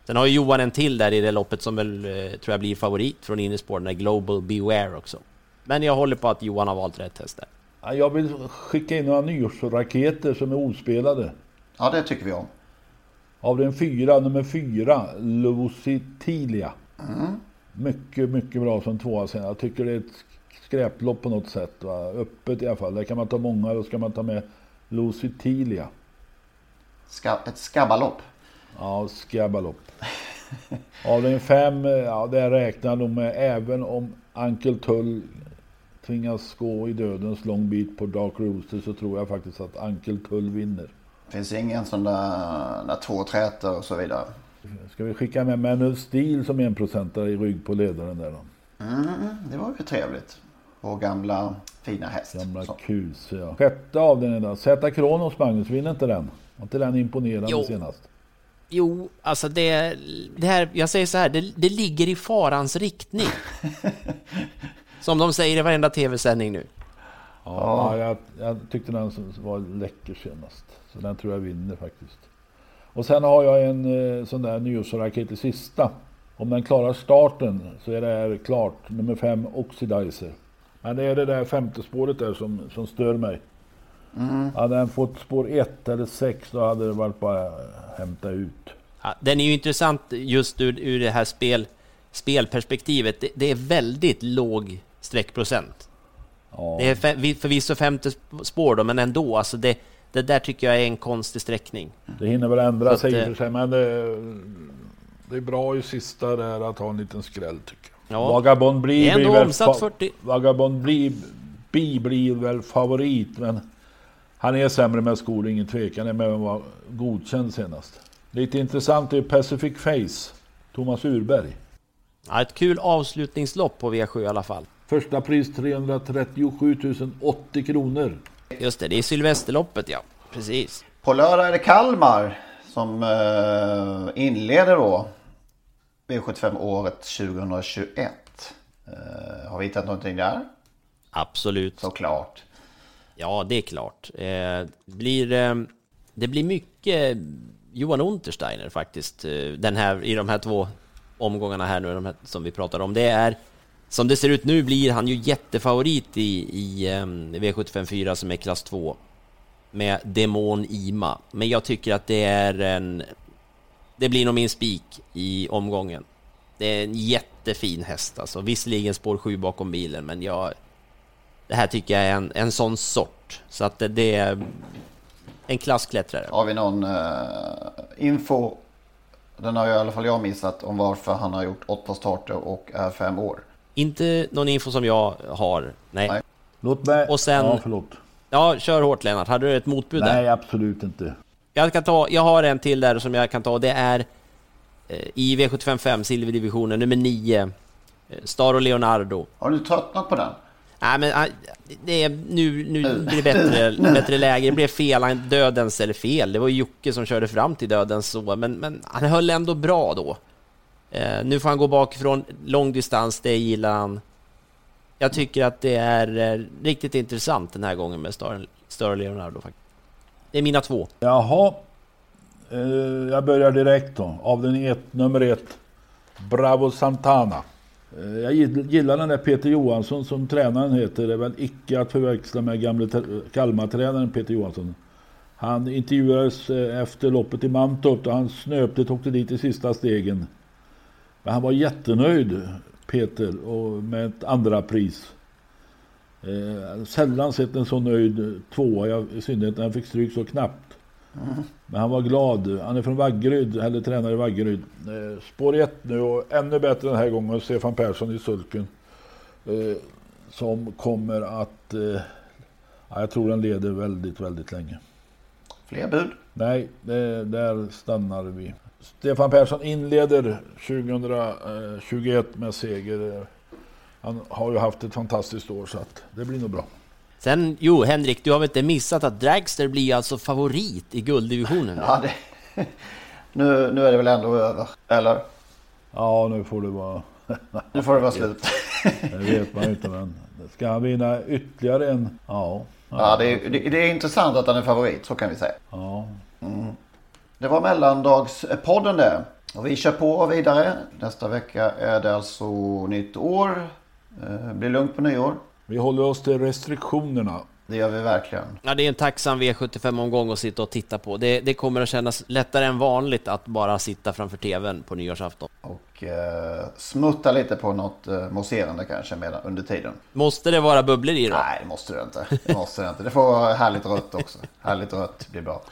Sen har ju Johan en till där i det loppet som väl, eh, tror jag blir favorit från Innerspår, den där Global Beware också. Men jag håller på att Johan har valt rätt häst där. Ja, Jag vill skicka in några nyårsraketer som är ospelade. Ja, det tycker vi om. Av den fyra, nummer fyra, Lusitilia. Mycket, mycket bra som tvåa sen. Jag tycker det är ett skräplopp på något sätt. Va? Öppet i alla fall. Där kan man ta många, då ska man ta med Lusitilia. Ska, ett skabbalopp. Ja, skabbalopp. Av den fem, ja det räknar nog med även om Ankel Tull tvingas gå i dödens lång bit på Dark Rooster så tror jag faktiskt att Ankel Tull vinner. Finns ingen sån där, där två trätor och så vidare. Ska vi skicka med Manuel Steel som enprocentare i rygg på ledaren där då? Mm, det var ju trevligt. Vår gamla fina häst. Gamla Så. kus ja. Sjätte avdelningen då. Zäta Kronos Magnus, vinner inte den? Var inte den imponerande Jo. senast? Jo, alltså det, det här, jag säger så här, det, det ligger i farans riktning. Som de säger i varenda tv-sändning nu. Ja, Jag, jag tyckte den som var läcker senast. Så den tror jag vinner faktiskt. Och sen har jag en eh, sån där nyårsraket i sista. Om den klarar starten så är det här klart. Nummer fem Oxidizer. Men det är det där femte spåret där som, som stör mig. Hade den fått spår ett eller sex då hade det varit bara att hämta ut. Ja, den är ju intressant just ur, ur det här spel, spelperspektivet. Det, det är väldigt låg streckprocent. Ja. Det är förvisso femte spår då, men ändå. Alltså det, det där tycker jag är en konstig sträckning. Det hinner väl ändra sig i och eh, för sig, men det, det är bra i sista där att ha en liten skräll tycker jag. Ja. Vagabond ändå blir väl omsatt fa- 40. Vagabond blir, blir, blir väl favorit, men han är sämre med skor, ingen tvekan. Med att vara godkänd senast. Lite intressant är Pacific Face, Thomas Urberg. Ja, ett kul avslutningslopp på V7 i alla fall. Första pris 337 080 kronor. Just det, det är Sylvesterloppet ja. Precis. På lördag är det Kalmar som eh, inleder då V75-året 2021. Eh, har vi hittat någonting där? Absolut. Såklart. Ja, det är klart. Eh, blir, eh, det blir mycket Johan Untersteiner faktiskt, eh, den här, i de här två omgångarna här nu, de här, som vi pratar om. Det är, som det ser ut nu blir han ju jättefavorit i, i eh, V754 som är klass 2 med Demon Ima. Men jag tycker att det är en... Det blir nog min spik i omgången. Det är en jättefin häst alltså. Visserligen spår 7 bakom bilen, men jag... Det här tycker jag är en, en sån sort. Så att det, det är en klassklättrare. Har vi någon uh, info? Den har ju i alla fall jag missat om varför han har gjort åtta starter och är fem år. Inte någon info som jag har. Nej. Nej. Låt mig... Och sen- Ja, förlåt. Ja, kör hårt Lennart. Hade du ett motbud där? Nej, absolut inte. Jag, kan ta, jag har en till där som jag kan ta. Det är eh, i V755 silverdivisionen nummer 9. Eh, Staro Leonardo. Har du tröttnat på den? Nej men ah, det är, nu, nu blir det bättre, bättre läge. Det blev fel, han dödens, eller fel. Det var Jocke som körde fram till dödens så, men, men han höll ändå bra då. Eh, nu får han gå bakifrån lång distans, det gillar han. Jag tycker att det är eh, riktigt intressant den här gången med Star, Leonardo faktiskt. Det är mina två. Jaha. Eh, jag börjar direkt då. avdelning ett, nummer ett. Bravo Santana. Eh, jag gillar den där Peter Johansson som tränaren heter. Det är väl icke att förväxla med gamle Kalmar-tränaren Peter Johansson. Han intervjuades eh, efter loppet i Mantorp och han snöpligt åkte dit i sista stegen. Men han var jättenöjd, Peter, och med ett andra pris. Eh, sällan sett en så nöjd tvåa, jag- i synnerhet när han fick stryk så knappt. Mm. Men han var glad. Han är från Vaggeryd, eller tränar i Vaggeryd. Eh, spår 1 nu och ännu bättre den här gången. Stefan Persson i sulken. Eh, som kommer att... Eh, ja, jag tror den leder väldigt, väldigt länge. Fler bud? Nej, det, där stannar vi. Stefan Persson inleder 2021 med seger. Han har ju haft ett fantastiskt år så att det blir nog bra. Sen, jo Henrik, du har väl inte missat att Dragster blir alltså favorit i gulddivisionen? Ja, det... nu, nu är det väl ändå över, eller? Ja, nu får det vara... Nu får det vara slut. Det vet man ju inte men ska han vinna ytterligare en... Ja. Ja, det är, det, det är intressant att han är favorit, så kan vi säga. Ja. Mm. Det var mellandagspodden det. Och vi kör på vidare. Nästa vecka är det alltså nytt år. Eh, blir lugnt på nyår. Vi håller oss till restriktionerna. Det gör vi verkligen. Ja, det är en tacksam V75-omgång att sitta och titta på. Det, det kommer att kännas lättare än vanligt att bara sitta framför TVn på nyårsafton. Och eh, smutta lite på något eh, mousserande kanske medan, under tiden. Måste det vara bubblor i då? Nej, det måste det inte. Det måste det inte. Det får vara härligt rött också. Härligt rött blir bra.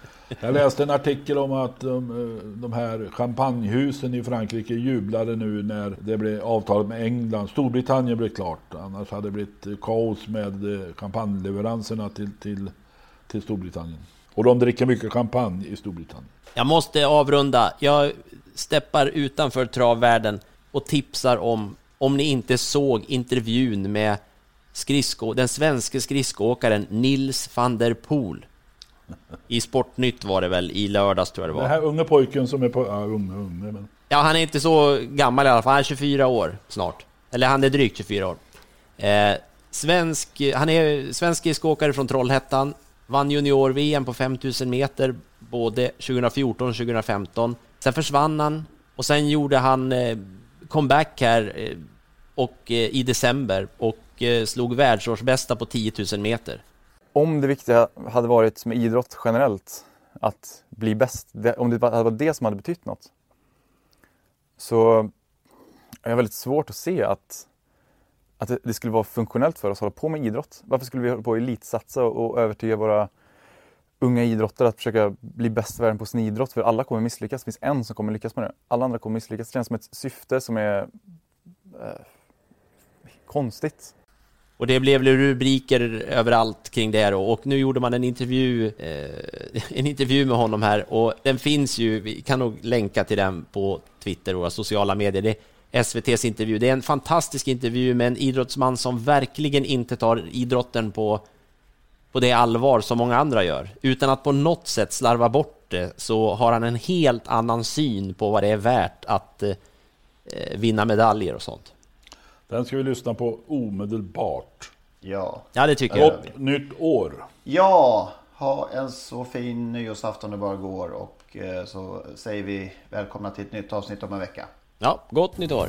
Jag läste en artikel om att de, de här champagnehusen i Frankrike jublade nu när det blev avtalet med England. Storbritannien blev klart. Annars hade det blivit eh, kaos med eh, champagneleveranserna till, till, till Storbritannien. Och de dricker mycket champagne i Storbritannien. Jag måste avrunda. Jag steppar utanför travvärlden och tipsar om, om ni inte såg intervjun med skridsko, den svenska skridskoåkaren Nils van der Poel. I Sportnytt var det väl, i lördags tror jag det Den var. här unge pojken som är på... Ja, unge, unge, men... Ja, han är inte så gammal i alla fall. Han är 24 år snart. Eller han är drygt 24 år. Eh, svensk, han är svensk skridskoåkare från Trollhättan. Vann junior-VM på 5000 meter både 2014 och 2015. Sen försvann han och sen gjorde han eh, comeback här eh, och, eh, i december och slog världsårsbästa på 10 000 meter. Om det viktiga hade varit med idrott generellt, att bli bäst, om det hade varit det som hade betytt något, så är det väldigt svårt att se att, att det, skulle vara funktionellt för oss att hålla på med idrott. Varför skulle vi hålla på och elitsatsa och, och övertyga våra unga idrottare att försöka bli bäst i världen på sin idrott? För alla kommer misslyckas. Det finns en som kommer lyckas med det. Alla andra kommer misslyckas. Det känns som ett syfte som är eh, konstigt. Och det blev rubriker överallt kring det då. och nu gjorde man en intervju, eh, en intervju med honom här och den finns ju, vi kan nog länka till den på Twitter och våra sociala medier. Det är SVTs intervju. Det är en fantastisk intervju med en idrottsman som verkligen inte tar idrotten på, på det allvar som många andra gör. Utan att på något sätt slarva bort det så har han en helt annan syn på vad det är värt att eh, vinna medaljer och sånt. Den ska vi lyssna på omedelbart. Ja. Ja, det tycker jag. Gott nytt år! Ja, ha en så fin nyårsafton det bara går. Och eh, så säger vi välkomna till ett nytt avsnitt om en vecka. Ja, gott nytt år!